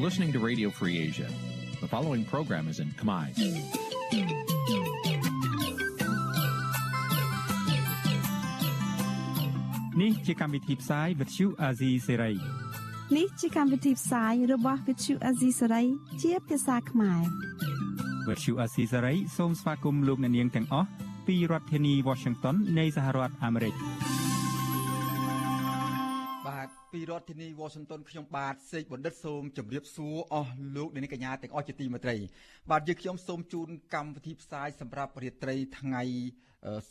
listening to Radio Free Asia. The following program is in Khmer. នេះជាកម្មវិធីផ្សាយ Vuthu Azizi Serai នេះជាកម្មវិធីផ្សាយរបស់ Vuthu Azizi Serai ជាភាសាខ្មែរ Vuthu Azizi Serai សូមស្វាគមន៍លោកអ្នកនាងទាំងអស់ពីរដ្ឋធានី Washington នៃសហរដ្ឋអាមេរិក។បាទ ពីរដ្ឋធានីវ៉ាស៊ីនតោនខ្ញុំបាទសេកបណ្ឌិតសូមជម្រាបសួរអស់លោកអ្នកនាងកញ្ញាទាំងអស់ជាទីមេត្រី បាទយើងខ្ញុំសូមជូនកម្មវិធីផ្សាយសម្រាប់រាត្រីថ្ងៃ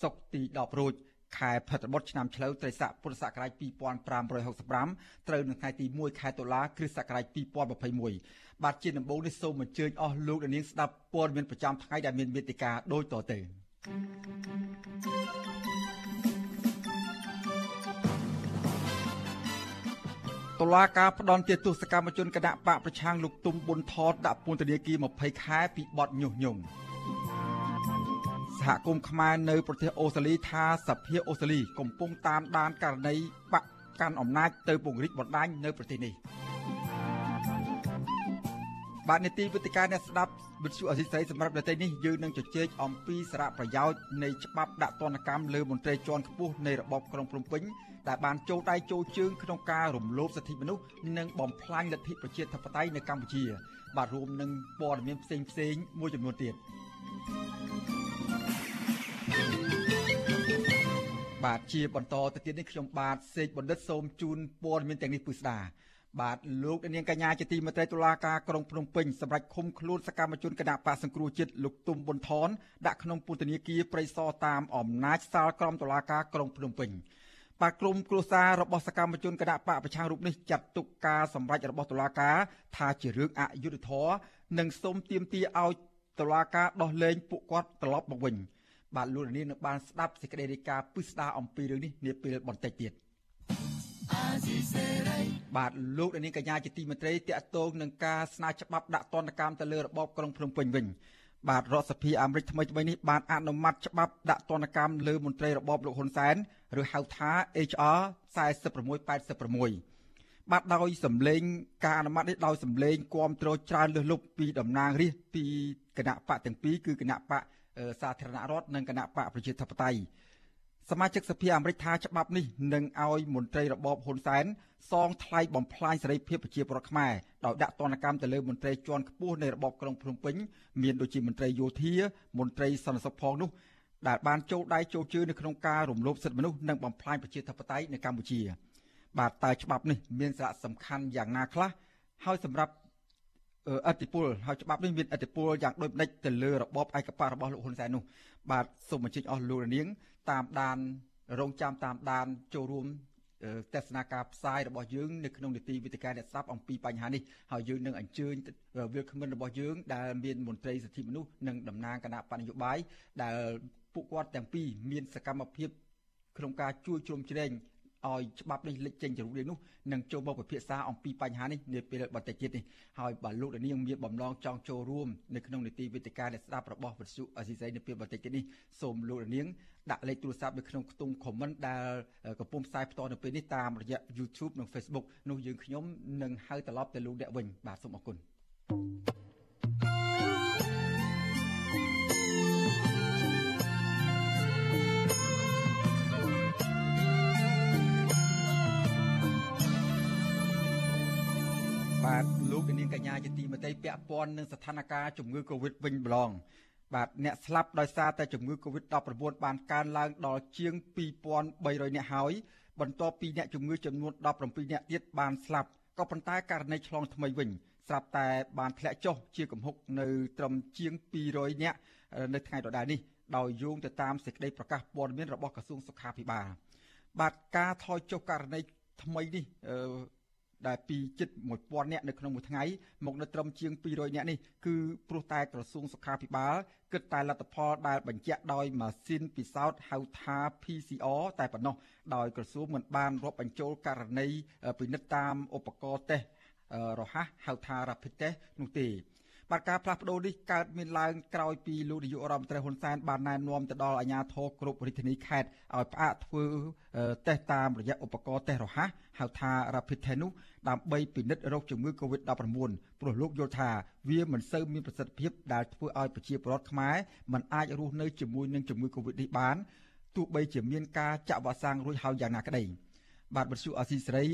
សុក្រទី10រោចខែផុតបុត្រឆ្នាំឆ្លូវត្រីស័កពុរសករាជ2565ត្រូវនៅថ្ងៃទី1ខែតុលាគ្រិស្តសករាជ2021បាទជាដំបូងនេះសូមអញ្ជើញអស់លោកអ្នកនាងស្ដាប់ព័ត៌មានប្រចាំថ្ងៃដែលមានមេតិការដូចតទៅ តុលាការផ្ដន់ទាទោសកម្មជនគណៈបកប្រឆាំងលោកទុំប៊ុនថតដាក់ពន្ធនាគារ20ខែពីបទញុះញង់សហគមន៍ខ្មែរនៅប្រទេសអូស្ត្រាលីថាសភាអូស្ត្រាលីកំពុងតាមដានករណីបកកាន់អំណាចទៅពង្រីកបណ្ដាញនៅប្រទេសនេះបាទនីតិវិទ្យាអ្នកស្ដាប់វិទ្យុអសីស្រីសម្រាប់នៅទីនេះយើងនឹងជជែកអំពីសារៈប្រយោជន៍នៃច្បាប់ដាក់ទណ្ឌកម្មលើមន្ត្រីជាន់ខ្ពស់នៃរបបក្រុងភ្នំពេញ ដែលបានចូលដៃចូលជើងក្នុងការរំលោភសិទ្ធិមនុស្សនិងបំផ្លាញលទ្ធិប្រជាធិបតេយ្យនៅកម្ពុជា បាទរួមនឹងព័ត៌មានផ្សេងផ្សេងមួយចំនួនទៀតបាទជាបន្តទៅទៀតនេះខ្ញុំបាទសេកបណ្ឌិតសូមជូនព័ត៌មានទាំងនេះពិស្ដាបាទលោកនាងកញ្ញាជាទីមេត្រីតុលាការក្រុងភ្នំពេញសម្រាប់ឃុំខ្លួនសកម្មជនគណៈបកសង្គ្រោះជាតិលោកទុំប៊ុនថនដាក់ក្នុងពន្ធនាគារព្រៃសរតាមអំណាចសាលក្រមតុលាការក្រុងភ្នំពេញ បាទក្រុមគ្រួសាររបស់សកម្មជនគណៈបកប្រឆាំងរូបនេះចាត់ទុកការសម្រេចរបស់តុលាការថាជារឿងអយុត្តិធម៌និងសូមទាមទារឲ្យតុលាការដោះលែងពួកគាត់ត្រឡប់មកវិញបាទលោកនាងនឹងបានស្ដាប់សេចក្តីរាយការណ៍ពិស្ដារអំពីរឿងនេះនាពេលបន្តិចទៀតបាទលោកនាងកញ្ញាជាទីមេត្រីតកតងនឹងការស្នើច្បាប់ដាក់ទណ្ឌកម្មទៅលើរបបក្រុងភ្នំពេញវិញបាទរដ្ឋសភាអាមេរិកថ្មីថ្មីនេះបានអនុម័តច្បាប់ដាក់ទណ្ឌកម្មលើមន្ត្រីរបបលោកហ៊ុនសែន ឬហៅថា HR 4686បាទដោយសម្លេងការអនុម័តនេះដោយសម្លេងគាំទ្រច្រើនលើសលប់ពីតំណាងរាស្ត្រពីគណៈបកទាំងពីរគឺគណៈបកសាធារណរដ្ឋនិងគណៈបកប្រជាធិបតេយ្យសមាជិកសភាអាមេរិកថាច្បាប់នេះនឹងឲ្យមន្ត្រីរបបហ៊ុនសែនសងថ្លៃបំផ្លាញសេរីភាពប្រជាពលរដ្ឋខ្មែរដោយដាក់ទណ្ឌកម្មទៅលើមន្ត្រីជាន់ខ្ពស់នៃរបបក្រុងភ្នំពេញមានដូចជាមន្ត្រីយោធាមន្ត្រីសន្តិសុខផងនោះ ដែលបានចូលដៃចូលជើងនៅក្នុងការរំលោភសិទ្ធិមនុស្សនិងបំផ្លាញប្រជាធិបតេយ្យនៅកម្ពុជា បាទតើច្បាប់នេះមានសារៈសំខាន់យ៉ាងណាខ្លះហើយសម្រាប់អធិពលហើយច្បាប់នេះមានអធិពលយ៉ាងដូចម្ដេចទៅលើរបបឯកបករបស់លោកហ៊ុនសែននោះបាទសូមអញ្ជើញអស់លោករនាង តាមដានរងចាំតាមដានចូលរួមទស្សនាការផ្សាយរបស់យើងនៅក្នុងនីតិវិទ្យាអ្នកស្ដាប់អំពីបញ្ហានេះហើយយើងនឹងអញ្ជើញវាគ្មិនរបស់យើងដែលមានមន្ត្រីសិទ្ធិមនុស្សនិងតំណាងគណៈបញ្ញយោបាយដែល ពួកគាត់ទាំងពីរមានសកម្មភាពក្នុងការជួយជ្រោមជ្រែងឲ្យច្បាប់នេះលេចចេញជារូបរាងនោះនឹងចូលមកពិភាក្សាអំពីបញ្ហានេះនាពេលបន្តិចទៀតនេះហើយបើលោកនាងមានបំណងចង់ចូលរួមនៅក្នុងនីតិវិទ្យាអ្នកស្ដាប់របស់វិទ្យុអសីសីនាពេលបន្តិចទៀតនេះសូមលោកនាងដាក់លេខទូរស័ព្ទនៅក្នុងខ្ទង់ comment ដែលកំពុងផ្សាយផ្ទាល់នៅពេលនេះតាមរយៈ YouTube និង Facebook នោះយើងខ្ញុំនឹងហៅត្រឡប់ទៅលោកអ្នកវិញបាទសូមអរគុណ thank you លោកនាងកញ្ញាជាទីមេត្រីពាក់ព័ន្ធនឹងស្ថានភាពជំងឺ Covid វិញម្ដងបាទអ្នកស្លាប់ដោយសារតែជំងឺ Covid-19 បានកើនឡើងដល់ជាង2300នាក់ហើយបន្ទាប់ពីអ្នកជំងឺចំនួន17នាក់ទៀតបានស្លាប់ក៏ប៉ុន្តែករណីឆ្លងថ្មីវិញស្រាប់តែបានធ្លាក់ចុះជាគំហុកនៅត្រឹមជាង200នាក់នៅថ្ងៃដដែលនេះដោយយោងទៅតាមសេចក្តីប្រកាសព័ត៌មានរបស់ក្រសួងសុខាភិបាលបាទការថយចុះករណីថ្មីនេះ ដែលពីជិត1000នាក់នៅក្នុងមួយថ្ងៃមកនៅត្រឹមជាង200នាក់នេះគឺព្រោះតែក្រសួងសុខាភិបាលគិតតែលទ្ធផលដែលបញ្ជាក់ដោយម៉ាស៊ីនពិសោធន៍ហៅថា PCR តែប៉ុណ្ណោះដោយក្រសួងមិនបានរាប់បញ្ចូលករណីពិនិត្យតាមឧបករណ៍តេស្តរហ័សហៅថា Rapid Test នោះទេ បាទការផ្លាស់ប្ដូរនេះកើតមានឡើងក្រោយពីលោកនាយករដ្ឋមន្ត្រីហ៊ុនសែនបានណែនាំទៅដល់អាជ្ញាធរគ្រប់រាជធានីខេត្តឲ្យផ្អាកធ្វើតេស្តតាមរយៈឧបករណ៍តេស្តរហ័សហៅថា Rapid Test នោះដើម្បីពិនិត្យរោគជំងឺ Covid-19 ព្រោះលោកយល់ថាវាមិនសូវមានប្រសិទ្ធភាពដែលធ្វើឲ្យប្រជាពលរដ្ឋខ្មែរមិនអាចរស់នៅជាមួយនឹងជំងឺ Covid នេះបានទោះបីជាមានការចាក់វ៉ាក់សាំងរួចហើយយ៉ាងណាក្តីបាទបទសុអាស៊ីសេរី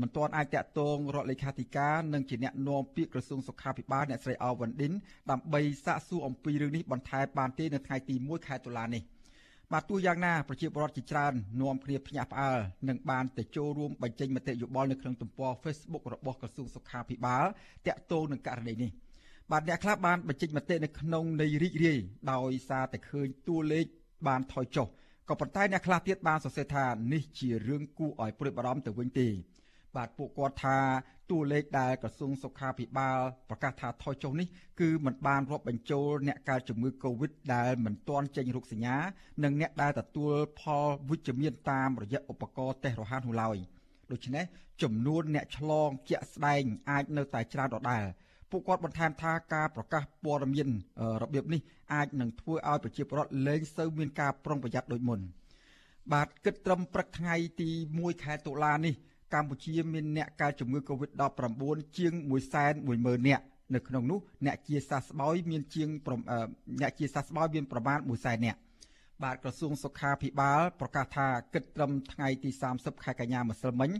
មិនទាន់អាចតាក់ទងរដ្ឋលេខាធិការនិងជាអ្នកនាំពាក្យក្រសួងសុខាភិបាលអ្នកស្រីអវ៉ាន់ឌិនដើម្បីសាកសួរអំពីរឿងនេះបន្ថែមបានទេនៅថ្ងៃទី1ខែតុលានេះបាទទោះយ៉ាងណាប្រជាពលរដ្ឋជាច្រើននាំគ្នាភ្ញាក់ផ្អើលនិងបានទៅចូលរួមបញ្ចេញមតិយោបល់នៅក្នុងទំព័រ Facebook របស់ក្រសួងសុខាភិបាលតាក់ទងនឹងករណីនេះបាទអ្នកខ្លះបានបញ្ចេញមតិនៅក្នុងនៃរីករាយដោយសារតែឃើញតួលេខបានថយចុះក៏ប៉ុន្តែអ្នកខ្លះទៀតបានសរសេរថានេះជារឿងគួរឲ្យព្រួយបារម្ភទៅវិញទេ បាទពួកគាត់ថាតួលេខដែលក្រសួងសុខាភិបាលប្រកាសថាថយចុះនេះគឺมันបានរាប់បញ្ចូលអ្នកកើតជំងឺ Covid ដែលមិនទាន់ចេញរោគសញ្ញានិងអ្នកដែលទទួលផលវិជ្ជមានតាមរយៈឧបករណ៍តេស្តរហ័សនោះឡើយដូច្នេះចំនួនអ្នកឆ្លងជាក់ស្ដែងអាចនៅតែច្រើនដដែលពួកគាត់បន្ថែមថាការប្រកាសព័ត៌មានរបៀបនេះអាចនឹងធ្វើឲ្យប្រជាពលរដ្ឋលែងសូវមានការប្រុងប្រយ័ត្នដូចមុនបាទគិតត្រឹមព្រឹកថ្ងៃទី1ខែតុលានេះ កម្ពុជាមានអ្នកកើតជំងឺ Covid-19 ជាង110,000នាក់នៅក្នុងនោះអ្នកជាសះស្បើយមានជាងអ្នកជាសះស្បើយមានប្រមាណ100,000នាក់បាទក្រសួងសុខាភិបាលប្រកាសថាគិតត្រឹមថ្ងៃទី30ខែកញ្ញាម្សិលមិញ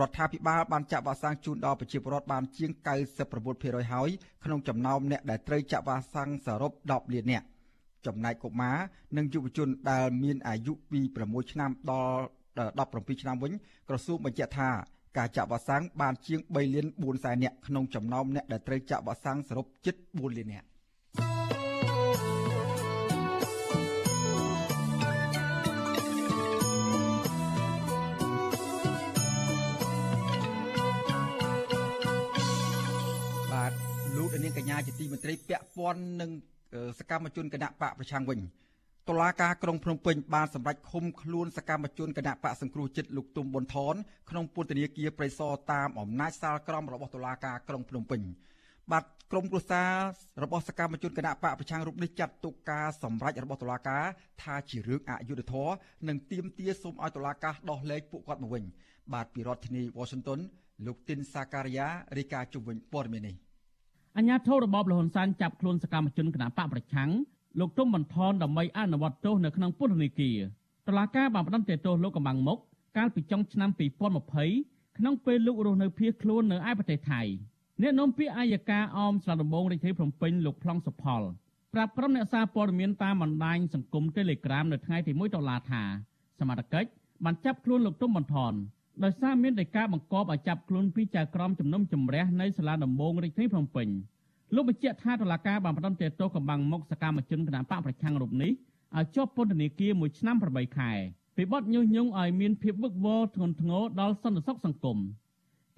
រដ្ឋាភិបាលបានចាក់វ៉ាក់សាំងជូនដល់ប្រជាពលរដ្ឋបានជាង99%ហើយក្នុងចំណោមអ្នកដែលត្រូវចាក់វ៉ាក់សាំងសរុប10លាននាក់ចំណែកកុមារនិងយុវជនដែលមានអាយុពី6ឆ្នាំដល់ 17ឆ្នាំវិញក្រសួងបញ្ជាក់ថាការចាក់វ៉ាក់សាំងបានជាង3លាន4សែននាក់ក្នុងចំណោមអ្នកដែលត្រូវចាក់វ៉ាក់សាំងសរុបជិត4លាននាក់បាទលោកនាងកញ្ញាជាទីមេត្រីពាក់ព័ន្ធនឹងសកម្មជនគណៈបកប្រឆាំងវិញ តុលាការក្រុងភ្នំពេញបានសម្រេចឃុំខ្លួនសកម្មជនគណៈបកសង្គ្រោះចិត្តលោកទុំប៊ុនថនក្នុងពន្ធនាគារព្រៃសរតាមអំណាចសាលក្រមរបស់តុលាការក្រុងភ្នំពេញបាទក្រុមគ្រួសាររបស់សកម្មជនគណៈបកប្រឆាំងរូបនេះចាត់ទុកការសម្រេចរបស់តុលាការថាជារឿងអយុត្តិធម៌និងទាមទារសូមឲ្យតុលាការដោះលែងពួកគាត់មកវិញបាទពីរដ្ឋធានី Washington លោកទីនសាការីយ៉ារាយការណ៍ជុំវិញព័ត៌មាននេះអញ្ញាធិរបបលហ៊ុនសែនចាប់ខ្លួនសកម្មជនគណៈបកប្រឆាំង លោកទុំបន្ថនដើម្បីអនុវត្តទោសនៅក្នុងពន្ធនាគារតឡាការបានផ្តន្ទាទោសលោកកំបាំងមុកកាលពីចុងឆ្នាំ2020ក្នុងពេលលោករស់នៅភៀសខ្លួននៅឯប្រទេសថៃអ្នកនាំពាក្យអាយកាអមស្លាដំបងរាជធានីភ្នំពេញលោកប្លង់សុផលប្រាប់ក្រុមអ្នកសារព័ត៌មានតាមបណ្ដាញសង្គម Telegram នៅថ្ងៃទី1ដុល្លារថាសមត្ថកិច្ចបានចាប់ខ្លួនលោកទុំបន្ថនដោយសារមានដីកាបង្គាប់ឲ្យចាប់ខ្លួនពីចៅក្រមជំនុំជម្រះនៅសាលាដំបងរាជធានីភ្នំពេញ លោកបញ្ជាក់ថាតុលាការបានផ្តន្ទាទោសកំបាំងមុខសកម្មជនគណបកប្រឆាំងរូបនេះឲ្យជាប់ពន្ធនាគារមួយឆ្នាំ8ខែពីបទញុះញង់ឲ្យមានភាពវឹកវរធ្ងន់ធ្ងរដល់សន្តិសុខសង្គម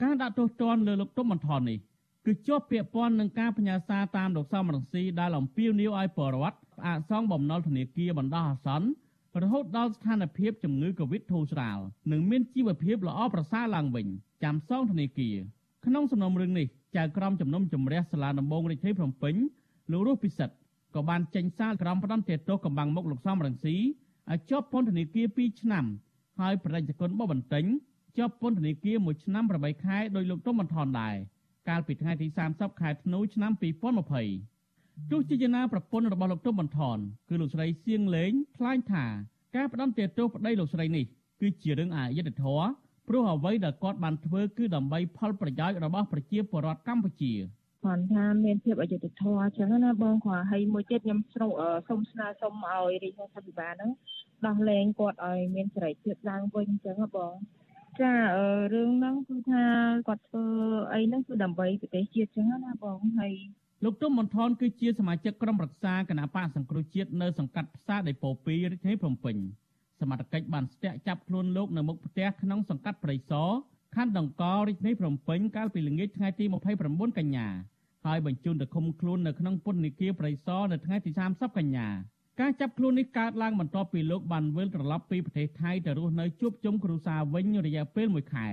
ការដាក់ទោសទណ្ឌលើលោកទុំបន្ថននេះគឺជាប់ពាក់ព័ន្ធនឹងការផ្ញើសារតាមលោកសំរងស៊ីដែលអំពាវនាវឲ្យបរដ្ឋផ្អាកសងបំណុលធនាគារបណ្ដោះអាសន្នរហូតដល់ស្ថានភាពជំងឺ Covid ធូរស្រាលនិងមានជីវភាពល្អប្រសើរឡើងវិញចាំសងធនាគារ ក្នុងសំណុំរឿងនេះចៅក្រមជំនុំជម្រះសាលាដំបងរាជធានីភ្នំពេញលោករស់ពិសិដ្ឋក៏បានចេញសារក្រមផ្ដន្ទាទោសកំបាំងមុខលោកសំរងស៊ីឲ្យជាប់ពន្ធនាគារ2ឆ្នាំហើយប្រតិជនបបន្ទិញជាប់ពន្ធនាគារ1ឆ្នាំ8ខែដោយលោកទុំបន្ថនដែរកាលពីថ្ងៃទី30ខែធ្នូឆ្នាំ2020ទោះជាយ៉ាងណាប្រពន្ធរបស់លោកទុំបន្ថនគឺលោកស្រីសៀងលេងថ្លែងថា ការផ្ដន្ទាទោសប្តីលោកស្រីនេះគឺជារឿងអយុត្តិធម៌ ព្រោះអ្វីដែលគាត់បានធ្វើគឺដើម្បីផលប្រយោជន៍របស់ប្រជាពលរដ្ឋកម្ពុជាគាត់ថាមានភាពអយុត្តិធម៌អញ្ចឹងណាបងគាត់ហើយមួយទៀតខ្ញុំស្រូសូមស្នើសុំឲ្យរាជរដ្ឋាភិបាលហ្នឹងដោះលែងគាត់ឲ្យមានសេរីភាពឡើងវិញអញ្ចឹងបងចារឿងហ្នឹងគឺថាគាត់ធ្វើអីហ្នឹងគឺដើម្បីប្រទេសជាតិអញ្ចឹងណាបងហើយលោកទុំមន្ថនគឺជាសមាជិកក្រុមប្រឹក្សាគណៈបកសង្គ្រោះជាតិនៅសង្កាត់ផ្សារដីពោ2រាជធានីភ្នំពេញ សមត្ថកិច្ចបានស្ទាក់ចាប់ខ្លួនលោកនៅមុខផ្ទះក្នុងសង្កាត់ព្រៃសរខណ្ឌដង្ករាជធានីភ្នំពេញកាលពីល្ងាចថ្ងៃទី29កញ្ញាហើយបញ្ជូនទៅឃុំខ្លួននៅក្នុងពន្ធនាគារព្រៃសរនៅថ្ងៃទី30កញ្ញាការចាប់ខ្លួននេះកើតឡើងបន្ទាប់ពីលោកបានវិលត្រឡប់ពីប្រទេសថៃទៅរស់នៅជួបជុំគ្រួសារវិញរយៈពេល1ខែ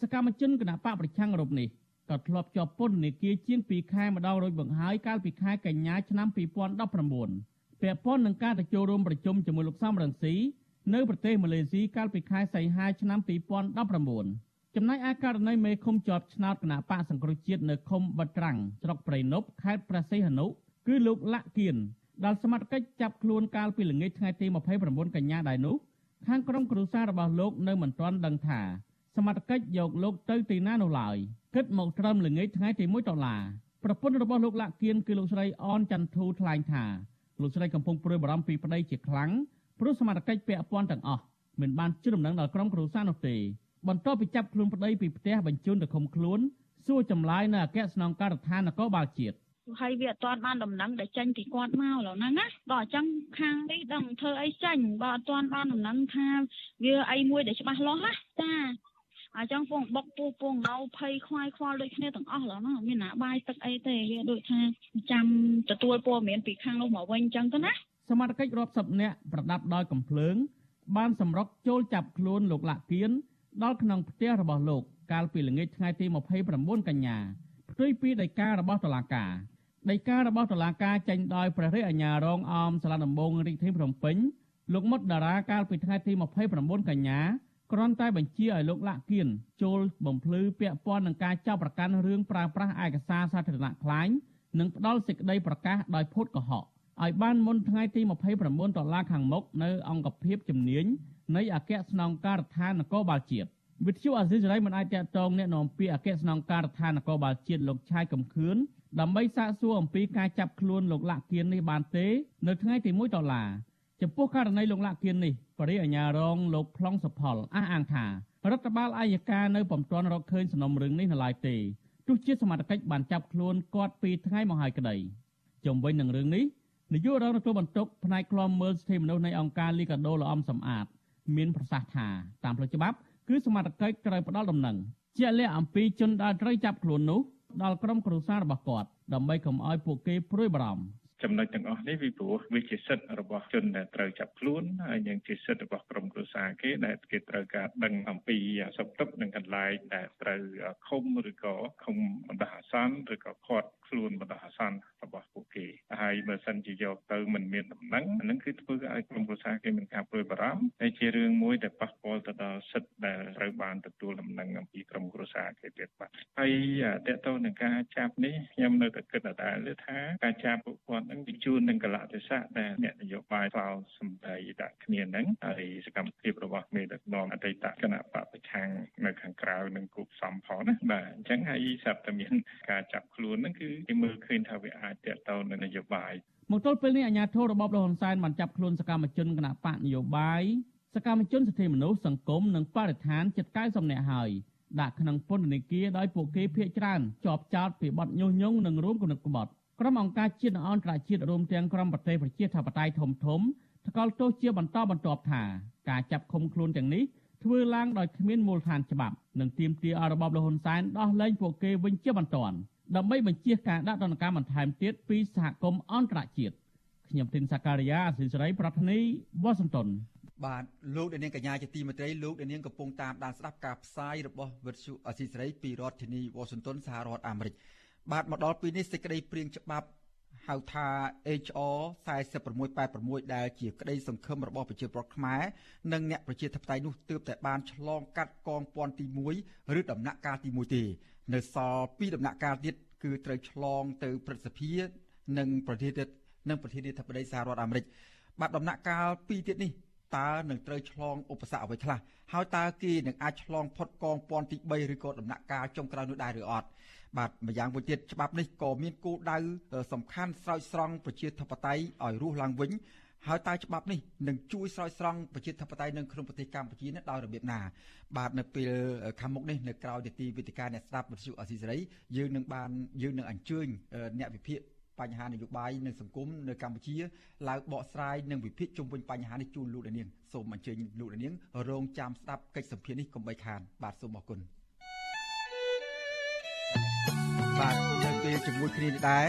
សកម្មជនគណបកប្រឆាំងរូបនេះក៏ធ្លាប់ជាប់ពន្ធនាគារជាង2ខែម្ដងរួចបង្ហើយកាលពីខែកញ្ញាឆ្នាំ2019ពាក់ព័ន្ធនឹងការទៅចូលរួមប្រជុំជាមួយលោកសំរងស៊ី នៅប្រទេសម៉ាឡេស៊ីកាលពីខែសីហាឆ្នាំ2019ចំណែកឯករណីមេឃុំជាប់ឆ្នោតគណៈបកសង្គ្រោះជាតិនៅឃុំបាត់ត្រាំងស្រុកព្រៃនប់ខេត្តព្រះសីហនុគឺលោកលាក់គៀនដែលសមត្ថកិច្ចចាប់ខ្លួនកាលពីល្ងាចថ្ងៃទី29កញ្ញាដែរនោះខាងក្រុមគ្រួសាររបស់លោកនៅមិនទាន់ដឹងថាសមត្ថកិច្ចយកលោកទៅទីណានោះឡើយគិតមកត្រឹមល្ងាចថ្ងៃទី1ដុល្លារប្រពន្ធរបស់លោកលាក់គៀនគឺលោកស្រីអនចន្ទធូថ្លែងថាលោកស្រីកំពុងព្រួយបារម្ភពីប្តីជាខ្លាំង ព្រោះសមត្ថកិច្ចពាក់ព័ន្ធទាំងអស់មិនបានជូនដំណឹងដល់ក្រុមគ្រួសារនោះទេបន្ទាប់ពីចាប់ខ្លួនប្តីពីផ្ទះបញ្ជូនទៅឃុំខ្លួនសួរចម្លើយនៅអគ្គស្នងការដ្ឋាននគរបាលជាតិហើយវាអត់ទាន់បានដំណឹងដែលចេញពីគាត់មកឡើយហ្នឹងណាដល់អញ្ចឹងខាងនេះដឹងធ្វើអីចេញបើអត់ទាន់បានដំណឹងថាវាអីមួយដែលច្បាស់លាស់ណាចាអញ្ចឹងពងបុកពូពងណៅភ័យខ្វាយខ្វល់ដូចគ្នាទាំងអស់ឡើយណាមានណាបាយទឹកអីទេវាដូចថាចាំទទួលព័ត៌មានពីខាងនោះមកវិញអញ្ចឹងទៅណា សមាជិករាប់សិបនាក់ប្រដាប់ដោយកំភ្លើង បានសម្រុកចូលចាប់ខ្លួនលោកលាក់គៀនដល់ក្នុងផ្ទះរបស់លោក កាលពីល្ងាចថ្ងៃទី29កញ្ញាផ្ទុយពីដីការបស់តុលាការដីការបស់តុលាការចេញដោយព្រះរាជអាជ្ញារងអមសាលាដំបងរាជធានីភ្នំពេញលោកមុតតារាកាលពីថ្ងៃទី29កញ្ញាគ្រាន់តែបញ្ជាឲ្យលោកលាក់គៀនចូលបំភ្លឺពាក់ព័ន្ធនឹងការចាប់ប្រកាន់រឿងប្រើប្រាស់ឯកសារសាធារណៈខ្លាញ់និងផ្ដាល់សេចក្តីប្រកាសដោយភូតកុហក ឲ្យបានមុនថ្ងៃទី29ដុល្លារខាងមុខនៅអង្គភាពជំនាញនៃអគ្គស្នងការដ្ឋាននគរបាលជាតិវិទ្យុអាស៊ីសេរីមិនអាចតតងអ្នកនាំពាក្យអគ្គស្នងការដ្ឋាននគរបាលជាតិលោកឆាយកំខឿនដើម្បីសាកសួរអំពីការចាប់ខ្លួនលោកលាក់គៀននេះបានទេ នៅថ្ងៃទី1ដុល្លារចំពោះករណីលោកលាក់គៀននេះបរិយាអាញារងលោកប្លង់សុផលអះអាងថារដ្ឋបាលអាយកានៅពុំទាន់រកឃើញសំណុំរឿងនេះនៅឡើយទេទោះជាសមត្ថកិច្ចបានចាប់ខ្លួនគាត់ពីថ្ងៃមកហើយក្តីជំវិញនឹងរឿងនេះ នាយករងទទួលបន្ទុកផ្នែកខ្លំមើលសិទ្ធិមនុស្សនៃអង្គការលីកាដូលំសំអាត មានប្រសាសន៍ថាតាមផ្លូវច្បាប់គឺសមត្ថកិច្ចត្រូវផ្ដល់ដំណឹងជាក់លាក់អំពីជនដែលត្រូវចាប់ខ្លួននោះដល់ក្រុមគ្រួសាររបស់គាត់ដើម្បីកុំឲ្យពួកគេព្រួយបារម្ភចំណុចទាំងអស់នេះពីព្រោះវាជាសិទ្ធិរបស់ជនដែលត្រូវចាប់ខ្លួនហើយនឹងជាសិទ្ធិរបស់ក្រុមគ្រួសារគេដែលគេត្រូវការដឹងអំពីសុខទុក្ខនិងកន្លែងដែលត្រូវឃុំឬក៏ឃុំបណ្ដោះអាសន្នឬក៏ឃាត់ ខ្លួនបណ្ដោះអាសន្នរបស់ពួកគេហើយបើសិនជាយកទៅមិនមានដំណឹងអានឹងគឺធ្វើឲ្យក្រុមគ្រួសារគេមានការព្រួយបារម្ភហើយជារឿងមួយដែលប៉ះពាល់ទៅដល់សិទ្ធិដែលត្រូវបានទទួលដំណឹងអំពីក្រុមគ្រួសារគេទៀតបាទហើយតើតើនឹងការចាប់នេះខ្ញុំនៅតែគិតដដែលថាការចាប់ពួកគាត់នឹងបញ្ជូននឹងកលៈទេសៈដែលអ្នកនយោបាយផ្លោសម្ដីដាក់គ្នានឹងហើយសកម្មភាពរបស់មេដឹកនាំអតីតគណៈបពប្រឆាំងនៅខាងក្រៅនឹងគូផ្សំផងណាបាទអញ្ចឹងហើយស្រាប់តែមានការចាប់ខ្លួនហ្នឹងគឺគេមើលឃើញថាវាអាចតេតតនៅនយោបាយមកទល់ពេលនេះអាជ្ញាធររបបលហ៊ុនសែនបានចាប់ខ្លួនសកម្មជនគណៈបកនយោបាយសកម្មជនសិទ្ធិមនុស្សសង្គមនិងបរិស្ថានជិត90នាក់ហើយដាក់ក្នុងពន្ធនាគារដោយពួកគេភ័យច្រើនជាប់ចោតពីបទញុះញង់និងរួមគំនិតក្បត់ក្រុមអង្គការជាតិនិងអន្តរជាតិរួមទាំងក្រុមប្រទេសប្រជាធិបតេយ្យធំធំថ្កោលទោសជាបន្តបន្ទាប់ថាការចាប់ឃុំខ្លួនទាំងនេះធ្វើឡើងដោយគ្មានមូលដ្ឋានច្បាប់និងទាមទារឲ្យរបបលហ៊ុនសែនដោះលែងពួកគេវិញជាបន្ទាន់ ដើម្បីបញ្ជាការដាក់ទណ្ឌកម្មបន្ថែមទៀតពីសហគមន៍អន្តរជាតិខ្ញុំធីនសាការីយ៉ាអសិសរីប្រធានីវ៉ាស៊ីនតោនបាទលោកដានៀងកញ្ញាជាទីមេត្រីលោកដានៀងកំពុងតាមដានស្ដាប់ការផ្សាយរបស់វិទ្យុអសិសរីពីរដ្ឋធានីវ៉ាស៊ីនតោនសហរដ្ឋអាមេរិកបាទមកដល់ពេលនេះសេចក្តីព្រៀងច្បាប់ហៅថា HR 4686ដែលជាក្តីសង្ឃឹមរបស់ប្រជាពលរដ្ឋខ្មែរនិងអ្នកប្រជាធិបតេយ្យនោះទើបតែបានឆ្លងកាត់កងពាន់ទី1ឬដំណាក់កាលទី1ទេ នៅសល់2ដំណាក់កាលទៀតគឺត្រូវឆ្លងទៅព្រឹទ្ធសភានិងប្រធានាធិបតីនិងប្រធានាធិបតីសហរដ្ឋអាមេរិកបាទដំណាក់កាល2ទៀតនេះតើនឹងត្រូវឆ្លងឧបសគ្គអ្វីខ្លះហើយតើគេនឹងអាចឆ្លងផុតកងពាន់ទី3ឬក៏ដំណាក់កាលចុងក្រោយនោះដែរឬអត់បាទម្យ៉ាងវិញទៀតច្បាប់នេះក៏មានគោលដៅសំខាន់ស្រោចស្រង់ប្រជាធិបតេយ្យឲ្យរស់ឡើងវិញ ហើយតើច្បាប់នេះនឹងជួយស្រោចស្រង់ប្រជាធិបតេយ្យនៅក្នុងប្រទេសកម្ពុជានេះដោយរបៀបណាបាទនៅពេលខាងមុខនេះនៅក្រៅនីតិវិទ្យាអ្នកស្ដាប់វិទ្យុអសីសេរីយើងនឹងបានយើងនឹងអញ្ជើញអ្នកវិភាគបញ្ហានយោបាយនិងសង្គមនៅកម្ពុជាឡើងបកស្រាយនិងវិភាគជុំវិញបញ្ហានេះជូនលោកនាងសូមអញ្ជើញលោកនាងរងចាំស្ដាប់កិច្ចសម្ភារនេះកុំបីខាន បាទសូមអរគុណបាទនៅពេលជាមួយគ្នានេះដែរ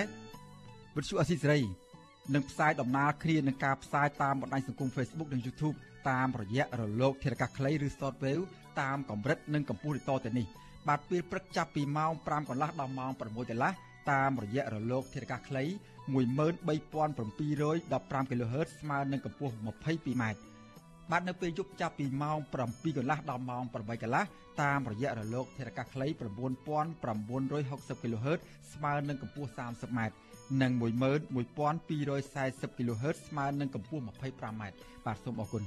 វិទ្យុអស៊ីសេរី នឹងផ្សាយដំណើរគ្នានឹងការផ្សាយតាមបណ្ដាញសង្គម Facebook និង YouTube តាមរយៈរលកធារកាសខ្លីឬ Shortwave តាមកម្រិតនិងកម្ពស់ដូចតទៅនេះបាទពេលព្រឹកចាប់ពីម៉ោង5កន្លះដល់ម៉ោង6កន្លះតាមរយៈរលកធាតុអាកាសខ្លី13715 kHz ស្មើនឹងកម្ពស់ 22m បាទនៅពេលយប់ចាប់ពីម៉ោង7កន្លះដល់ម៉ោង8កន្លះតាមរយៈរលកធាតុអាកាសខ្លី9960 kHz ស្មើនឹងកម្ពស់ 30m និង11240 kHz ស្មើនឹងកម្ពស់ 25m បាទសូមអរគុណ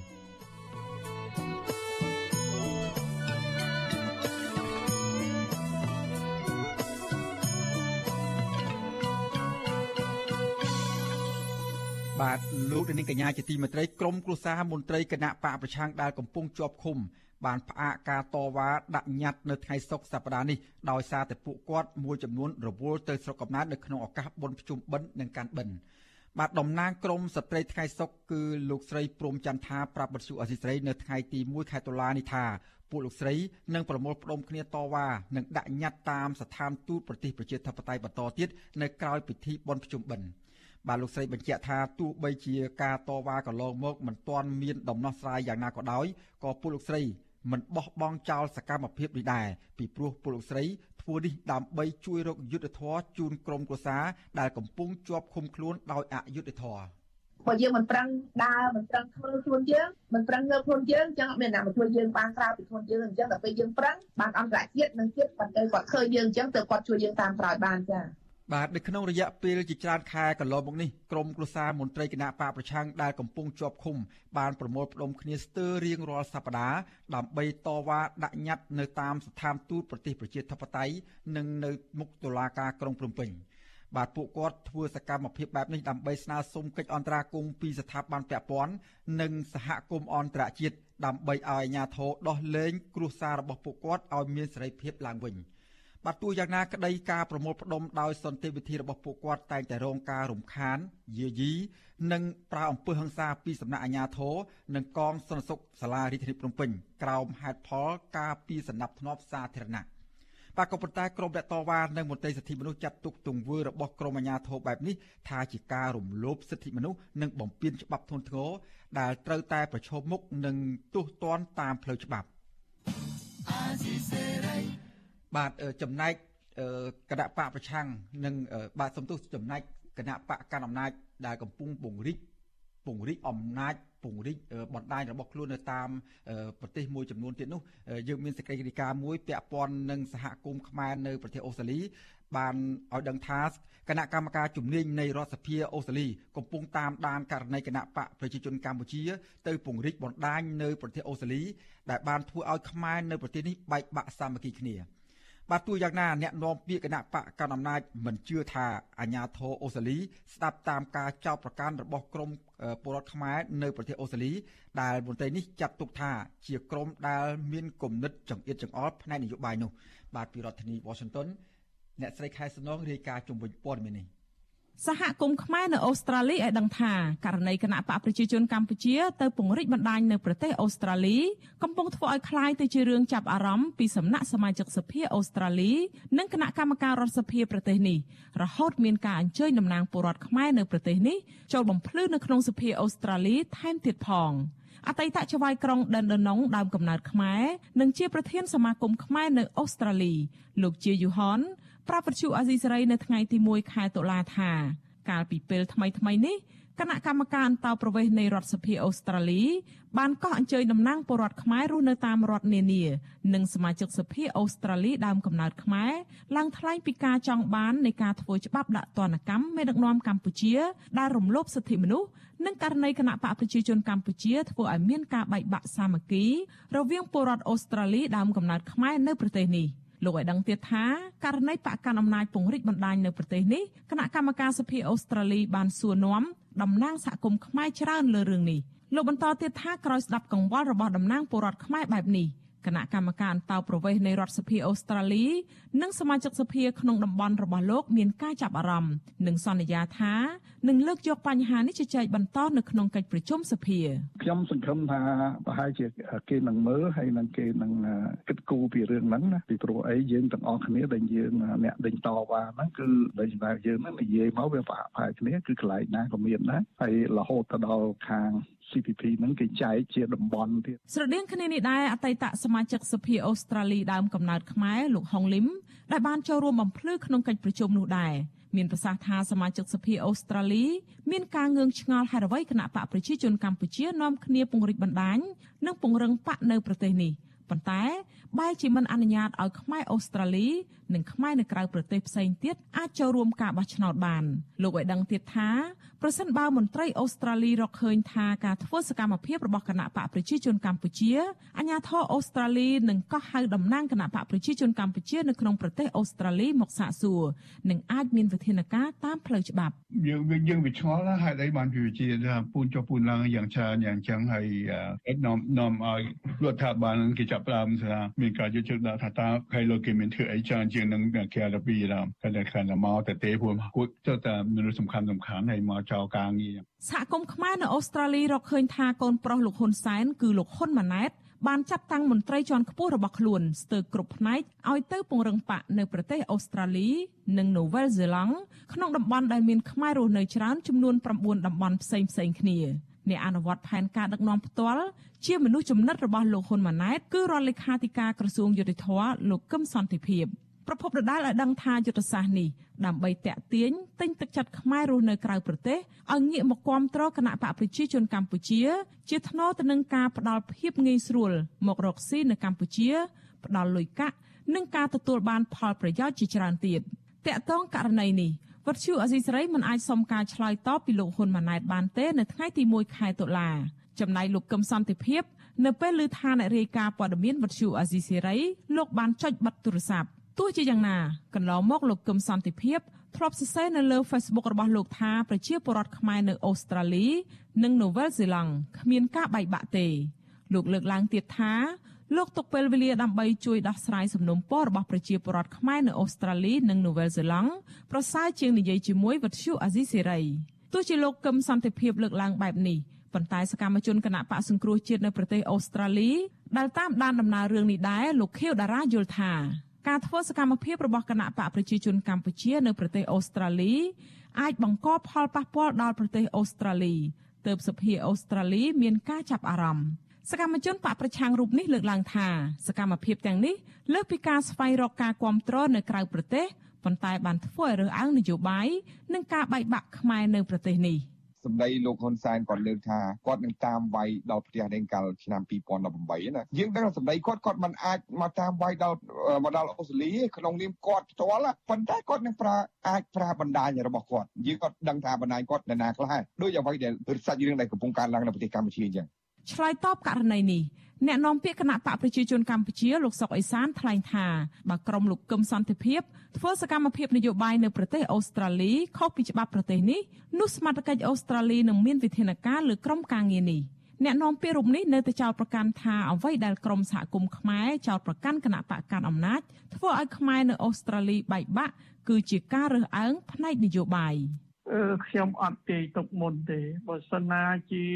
បាទលោកនាងកញ្ញាជាទីមេត្រីក្រមគ្រួសារមន្ត្រីគណៈបកប្រឆាំងដែលកំពុងជាប់ឃុំ បានផ្អាកការតវ៉ាដាក់ញត្តិនៅថ្ងៃសុក្រសប្តាហ៍នេះដោយសារតែពួកគាត់មួយចំនួនរវល់ទៅស្រុកកំណើតនៅក្នុងឱកាសបុណ្យភ្ជុំបិណ្ឌនិងកាន់បិណ្ឌបាទតំណាងក្រមស្ត្រីថ្ងៃសុក្រគឺលោកស្រីព្រំចន្ទថាប្រាប់បទសុអសីស្រីនៅថ្ងៃទី1ខែតុលានេះថាពួកលោកស្រីនឹងប្រមូលផ្ដុំគ្នាតវ៉ានិងដាក់ញត្តិតាមស្ថានទូតប្រទេសប្រជាធិបតេយ្យបន្តទៀតនៅក្រៅពិធីបុណ្យភ្ជុំបិណ្ឌបាទលោកស្រីបញ្ជាក់ថាទោះបីជាការតវ៉ាកន្លងមកមិនទាន់មានដំណោះស្រាយយ៉ាងណាក៏ដោយក៏ពលលោកស្រី មិនបោះបង់ចោលសកម្មភាពនេះដែរពីព្រោះពលលោកស្រីធ្វើនេះដើម្បីជួយរកយុទ្ធធរជូនក្រុមគ្រួសារដែលកំពុងជាប់ឃុំខ្លួនដោយអយុត្តិធម៌បើយើងមិនប្រឹងដើរមិនប្រឹងធ្វើខ្លួនយើងមិនប្រឹងងើបខ្លួនយើងអញ្ចឹងអត់មានអ្នកមកជួយយើងបានក្រៅពីខ្លួនយើងអញ្ចឹងដល់ពេលយើងប្រឹងបានអន្តរជាតិនិងជាតិបន្តែគាត់ឃើញយើងអញ្ចឹងទៅគាត់ជួយយើងតាមក្រោយបានចា៎ បាទនៅក្នុងរយៈពេលជាច្រើនខែកន្លងមកនេះក្រមគ្រួសារមន្ត្រីគណៈបកប្រឆាំងដែលកំពុងជាប់ឃុំបានប្រមូលផ្ដុំគ្នាស្ទើររៀងរាល់សប្តាហ៍ដើម្បីតវ៉ាដាក់ញត្តិនៅតាមស្ថានទូតប្រទេសប្រជាធិបតេយ្យនិងនៅមុខតុលាការក្រុងភ្នំពេញបាទពួកគាត់ធ្វើសកម្មភាពបែបនេះដើម្បីស្នើសុំកិច្ចអន្តរាគមន៍ពីស្ថាប័នពាក់ព័ន្ធនិងសហគមន៍អន្តរជាតិដើម្បីឲ្យអាជ្ញាធរដោះលែងគ្រួសាររបស់ពួកគាត់ឲ្យមានសេរីភាពឡើងវិញ។ បាទទោះយ៉ាងណាក្តីការប្រមូលផ្ដុំដោយសន្តិវិធីរបស់ពួកគាត់តែងតែរងការរំខានយាយីនិងប្រើអំពើហិង្សាពីសំណាក់អាជ្ញាធរនិងកងសន្តិសុខសាលារាជធានីភ្នំពេញក្រោមហេតុផលការពីសំណាប់ធ្នាប់សាធារណៈបាទក៏ប៉ុន្តែក្រមអ្នកតវ៉ានិងមន្ត្រីសិទ្ធិមនុស្សចាត់ទុកទង្វើរបស់ក្រមអាជ្ញាធរបែបនេះថាជាការរំលោភសិទ្ធិមនុស្សនិងបំពានច្បាប់ធ្ងន់ធ្ងរដែលត្រូវតែប្រឈមមុខនឹងទោសទណ្ឌតាមផ្លូវច្បាប់ បាទចំណែកគណៈបកប្រឆាំងនិងបាទសំទុះចំណែកគណៈបកកណ្ដាលអំណាចដែលកំពុងពង្រីកពង្រីកអំណាចពង្រីកបណ្ដាញរបស់ខ្លួននៅតាមប្រទេសមួយចំនួនទៀតនោះយើងមានសេចក្តីរាយការណ៍មួយពាក់ព័ន្ធនឹងសហគមន៍ខ្មែរនៅប្រទេសអូស្ត្រាលីបានឲ្យដឹងថាគណៈកម្មការជំនាញនៃរដ្ឋសភាអូស្ត្រាលីកំពុងតាមដានករណីគណៈបកប្រជាជនកម្ពុជា ទៅពង្រីកបណ្ដាញនៅប្រទេសអូស្ត្រាលីដែលបានធ្វើឲ្យខ្មែរនៅប្រទេសនេះបែកបាក់សាមគ្គីគ្នា។ បាទទោះយ៉ាងណាអ្នកនាំពាក្យគណៈបកកណ្ដាលអំណាចមិនជឿថាអាញាធរអូស្ត្រាលីស្ដាប់តាមការចោទប្រកាន់របស់ក្រមពលរដ្ឋខ្មែរនៅប្រទេសអូស្ត្រាលីដែលមន្ត្រីនេះចាត់ទុកថាជាក្រមដែលមានគំនិតចង្អៀតចង្អល់ផ្នែកនយោបាយនោះបាទពីរដ្ឋធានី Washington អ្នកស្រីខែសំណងរាយការណ៍ជំវិញព័ត៌មាននេះ សហគមន៍ខ្មែរនៅអូស្ត្រាលីឲ្យដឹងថាករណីគណៈបកប្រជាជនកម្ពុជាទៅពង្រីកបណ្ដាញនៅប្រទេសអូស្ត្រាលីកំពុងធ្វើឲ្យคล้ายទៅជារឿងចាប់អារម្មណ៍ពីសំណាក់សមាជិកសភាអូស្ត្រាលីនិងគណៈកម្មការរដ្ឋសភាប្រទេសនេះរហូតមានការអញ្ជើញតំណាងពលរដ្ឋខ្មែរនៅប្រទេសនេះចូលបំភ្លឺនៅក្នុងសភាអូស្ត្រាលីថែមទៀតផងអតីតចៅហ្វាយក្រុងដិនដណុងដើមកំណើតខ្មែរនិងជាប្រធានសមាគមខ្មែរនៅអូស្ត្រាលីលោកជាយូហន ប្រាប់វិទ្យុអាស៊ីសេរីនៅថ្ងៃទី1ខែតុលាថា កាលពីពេលថ្មីថ្មីនេះគណៈកម្មការអន្តោប្រវេសន៍នៃរដ្ឋសភាអូស្ត្រាលីបានកោះអញ្ជើញតំណាងពលរដ្ឋខ្មែររស់នៅតាមរដ្ឋនានានិងសមាជិកសភាអូស្ត្រាលីដើមកំណើតខ្មែរឡើងថ្លែងពីការចង់បាននៃការធ្វើច្បាប់ដាក់ទណ្ឌកម្មមេដឹកនាំកម្ពុជាដែលរំលោភសិទ្ធិមនុស្សនិងករណីគណៈបកប្រជាជនកម្ពុជាធ្វើឲ្យមានការបែកបាក់សាមគ្គីរវាងពលរដ្ឋអូស្ត្រាលីដើមកំណើតខ្មែរនៅប្រទេសនេះ។ លោកឲ្យដឹងទៀតថាករណីបកកាន់អំណាចពង្រីកបណ្ដាញនៅប្រទេសនេះគណៈកម្មការសភាអូស្ត្រាលីបានសួរនាំតំណាងសហគមន៍ខ្មែរច្រើនលើរឿងនេះលោកបន្តទៀតថាក្រោយស្ដាប់កង្វល់របស់តំណាងពលរដ្ឋខ្មែរបែបនេះ គណៈកម្មការអន្តោប្រវេសន៍នៃរដ្ឋសភាអូស្ត្រាលី និងសមាជិកសភាក្នុងតំបន់របស់លោកមានការចាប់អារម្មណ៍និងសន្យាថានឹងលើកយកបញ្ហានេះជជែកបន្តនៅក្នុងកិច្ចប្រជុំសភាខ្ញុំសង្ឃឹមថាប្រហែលជាគេនឹងមើលហើយនឹងគេនឹងគិតគូរពីរឿងហ្នឹងណាពីព្រោះអីយើងទាំងអស់គ្នាដែលយើងអ្នកដេញតវ៉ាហ្នឹងគឺដោយសារយើងហ្នឹងនិយាយមកវាប្រហាក់ប្រហែលគ្នាគឺកន្លែងណាក៏មានដែរហើយរហូតទៅដល់ខាង CPP ហ្នឹងគេចែកជាតំបន់ទៀតស្រដៀងគ្នានេះដែរអតីតសមាជិកសភាអូស្ត្រាលីដើមកំណើតខ្មែរលោកហុងលឹមដែលបានចូលរួមបំភ្លឺក្នុងកិច្ចប្រជុំនោះដែរមានប្រសាសន៍ថាសមាជិកសភាអូស្ត្រាលីមានការងឿងឆ្ងល់ហេតុអ្វីគណៈបកប្រជាជនកម្ពុជានាំគ្នាពង្រីកបណ្ដាញនិងពង្រឹងបកនៅប្រទេសនេះប៉ុន្តែបែរជាមិនអនុញ្ញាតឲ្យខ្មែរអូស្ត្រាលីនិងខ្មែរនៅក្រៅប្រទេសផ្សេងទៀតអាចចូលរួមការបោះឆ្នោតបានលោកឲ្យដឹងទៀតថាប្រសិនបើមន្ត្រីអូស្ត្រាលីរកឃើញថាការធ្វើសកម្មភាពរបស់គណៈបកប្រជាជនកម្ពុជាអាញាធរអូស្ត្រាលីនឹងកោះហៅតំណាងគណៈបកប្រជាជនកម្ពុជានៅក្នុងប្រទេសអូស្ត្រាលីមកសាកសួរនិងអាចមានវិធានការតាមផ្លូវច្បាប់យើងយើងវាឆ្ងល់ណាហើយអីបានជាថាពូនចុះពូនឡើងយ៉ាងច្រើនយ៉ាងចឹងហើយនាំនាំឲ្យរដ្ឋាភិបាលគេចាប់ផ្ដើមថាមានការយកចិត្តដាក់ថាតើហើយលោកគេមានធ្វើអីច្រើនជាងនឹងគេរពីរំតែខាងមកតែទេពួកគួរទៅតែមនុស្សសំខាន់សំខាន់ហើយមកចោលការងារសហគមន៍ខ្មែរនៅអូស្ត្រាលីរកឃើញថាកូនប្រុសលោកហ៊ុនសែនគឺលោកហ៊ុនម៉ាណែតបានចាត់តាំងមន្ត្រីជាន់ខ្ពស់របស់ខ្លួនស្ទើរគ្រប់ផ្នែកឲ្យទៅពង្រឹងបកនៅប្រទេសអូស្ត្រាលី និងនូវែលសេឡង់ក្នុងតំបន់ដែលមានខ្មែររស់នៅច្រើនចំនួន9តំបន់ផ្សេងផ្សេងគ្នាអ្នកអនុវត្តផែនការដឹកនាំផ្ទាល់ជាមនុស្សចំណិតរបស់លោកហ៊ុនម៉ាណែតគឺរដ្ឋលេខាធិការក្រសួងយុតិធធលោកកឹមសន្តិភាព ប្រពន្ធដដាលឲ្យដឹងថាយុទ្ធសាស្ត្រនេះដើម្បីតាក់ទាញទិញទឹកចិត្តខ្មែររស់នៅក្រៅប្រទេសឲ្យងាកមកគាំទ្រគណៈបកប្រជាជនកម្ពុជា ជាថ្នូរទៅនឹងការផ្ដល់ភាពងាយស្រួលមករកស៊ីនៅកម្ពុជា ផ្ដល់លុយកាក់និងការទទួលបានផលប្រយោជន៍ជាច្រើនទៀតតាក់ទងករណីនេះវត្តឈូអេស៊ីសរ៉ៃមិនអាចសុំការឆ្លើយតបពីលោកហ៊ុនម៉ាណែតបានទេនៅថ្ងៃទី1ខែតុលាចំណែកលោកកឹមសន្តិភាព នៅពេលឮថាអ្នករាយការណ៍ព័ត៌មានវត្តឈូអេស៊ីសរ៉ៃលោកបានចុចបិទទូរស័ព្ទ ទោះជាយ៉ាងណាកន្លងមកលោកកឹមសន្តិភាពធ្លាប់សរសេរនៅលើ Facebook របស់លោកថាប្រជាពលរដ្ឋខ្មែរនៅអូស្ត្រាលី និងនូវែលសេឡង់គ្មានការបែកបាក់ទេ លោកលើកឡើងទៀតថាលោកទុកពេលវេលាដើម្បីជួយដោះស្រាយសំណុំពររបស់ប្រជាពលរដ្ឋខ្មែរនៅអូស្ត្រាលីនិងនូវែលសេឡង់ប្រសើរជាងនិយាយជាមួយវិទ្យុអាស៊ីសេរីទោះជាលោកកឹមសន្តិភាពលើកឡើងបែបនេះប៉ុន្តែសកម្មជនគណៈបកសង្គ្រោះជាតិនៅប្រទេសអូស្ត្រាលីដែលតាមដានដំណើររឿងនេះដែរលោកខៀវតារាយល់ថា ការធ្វើសកម្មភាពរបស់គណៈបកប្រជាជនកម្ពុជានៅប្រទេសអូស្ត្រាលីអាចបង្កផលប៉ះពាល់ដល់ប្រទេសអូស្ត្រាលីទើបសភាអូស្ត្រាលីមានការចាប់អារម្មណ៍សកម្មជនបកប្រឆាំងរូបនេះលើកឡើងថាសកម្មភាពទាំងនេះលើសពីការស្វែងរកការគ្រប់គ្រងនៅក្រៅប្រទេសប៉ុន្តែបានធ្វើឲ្យរើសអើងនយោបាយនិងការបែកបាក់ខ្មែរនៅប្រទេសនេះ។ សម្ដីលោកហ៊ុនសែនគាត់លើកថាគាត់នឹងតាមវាយដល់ផ្ទះដេងកាលឆ្នាំ2018ណាយើងដឹងសម្ដីគាត់គាត់មិនអាចមកតាមវាយដល់មកដល់អូស្ត្រាលីក្នុងនាមគាត់ផ្ទាល់ប៉ុន្តែគាត់នឹងប្រើអាចប្រើបណ្ដាញរបស់គាត់យើងគាត់ដឹងថាបណ្ដាញគាត់នៅណាខ្លះដូចអ្វីដែលសាច់រឿងដែលកំពុងកើតឡើងនៅប្រទេសកម្ពុជាអញ្ចឹងឆ្លើយតបករណីនេះ អ្នកនាំពាក្យគណៈបកប្រជាជនកម្ពុជាលោកសុកអេសានថ្លែងថាបើក្រុមលោកកឹមសន្តិភាពធ្វើសកម្មភាពនយោបាយនៅប្រទេសអូស្ត្រាលីខុសពីច្បាប់ប្រទេសនេះនោះសមាជិកអូស្ត្រាលីនឹងមានវិធានការលើក្រុមការងារនេះអ្នកនាំពាក្យរូបនេះនៅតែចោទប្រកាន់ថាអ្វីដែលក្រមសហគមន៍ខ្មែរចោទប្រកាន់គណៈបកកាន់អំណាចធ្វើឲ្យខ្មែរនៅអូស្ត្រាលីបែកបាក់គឺជាការរើសអើងផ្នែកនយោបាយ។ ខ្ញុំអត់ទាយទុកមុនទេបើសិនណាជា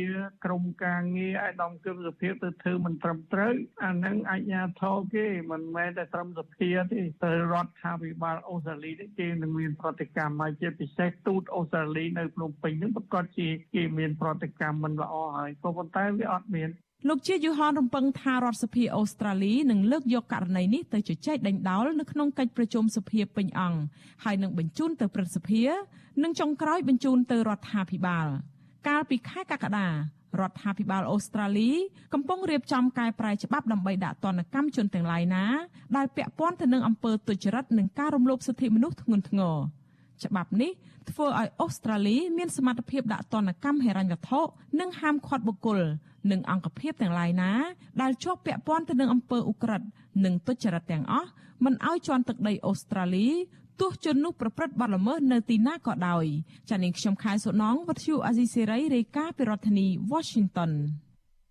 ក្រមការងារអាយដាមគឹមសុភាពទៅធ្វើមិនត្រឹមត្រូវអានឹងអាជ្ញាធរគេមិនមែនតែត្រឹមសភាទេទៅរដ្ឋាភិបាលអូស្ត្រាលីគេនឹងមានប្រតិកម្មមកជាពិសេសទូតអូស្ត្រាលីនៅភ្នំពេញនឹងប្រកាសជាគេមានប្រតិកម្មមិនល្អហើយក៏ប៉ុន្តែវាអត់មាន លោកជាយូហនរំពឹងថារដ្ឋសភាអូស្ត្រាលីនឹងលើកយកករណីនេះទៅជជែកដេញដោលនៅក្នុងកិច្ចប្រជុំសភាពេញអង្គហើយនឹងបញ្ជូនទៅព្រឹទ្ធសភានិងចុងក្រោយបញ្ជូនទៅរដ្ឋាភិបាល កាលពីខែកក្កដារដ្ឋាភិបាលអូស្ត្រាលីកំពុងរៀបចំកែប្រែច្បាប់ដើម្បីដាក់ទណ្ឌកម្មជនទាំងឡាយណាដែលពាក់ព័ន្ធទៅនឹងអំពើទុច្ចរិតនិងការរំលោភសិទ្ធិមនុស្សធ្ងន់ធ្ងរ ច្បាប់នេះធ្វើឲ្យអូស្ត្រាលីមានសមត្ថភាពដាក់ទណ្ឌកម្មហិរញ្ញវត្ថុនិងហាមឃាត់បុគ្គលនិងអង្គភាពទាំងឡាយណាដែលជាប់ពាក់ព័ន្ធទៅនឹងអំពើឧក្រិដ្ឋនិងទុច្ចរិតទាំងអស់មិនឲ្យជន់ទឹកដីអូស្ត្រាលីទោះជននោះប្រព្រឹត្តបទល្មើសនៅទីណាក៏ដោយចានាងខ្ញុំខែសុណងវັດឈូអាស៊ីសេរីរាយការណ៍ពីរដ្ឋធានី Washington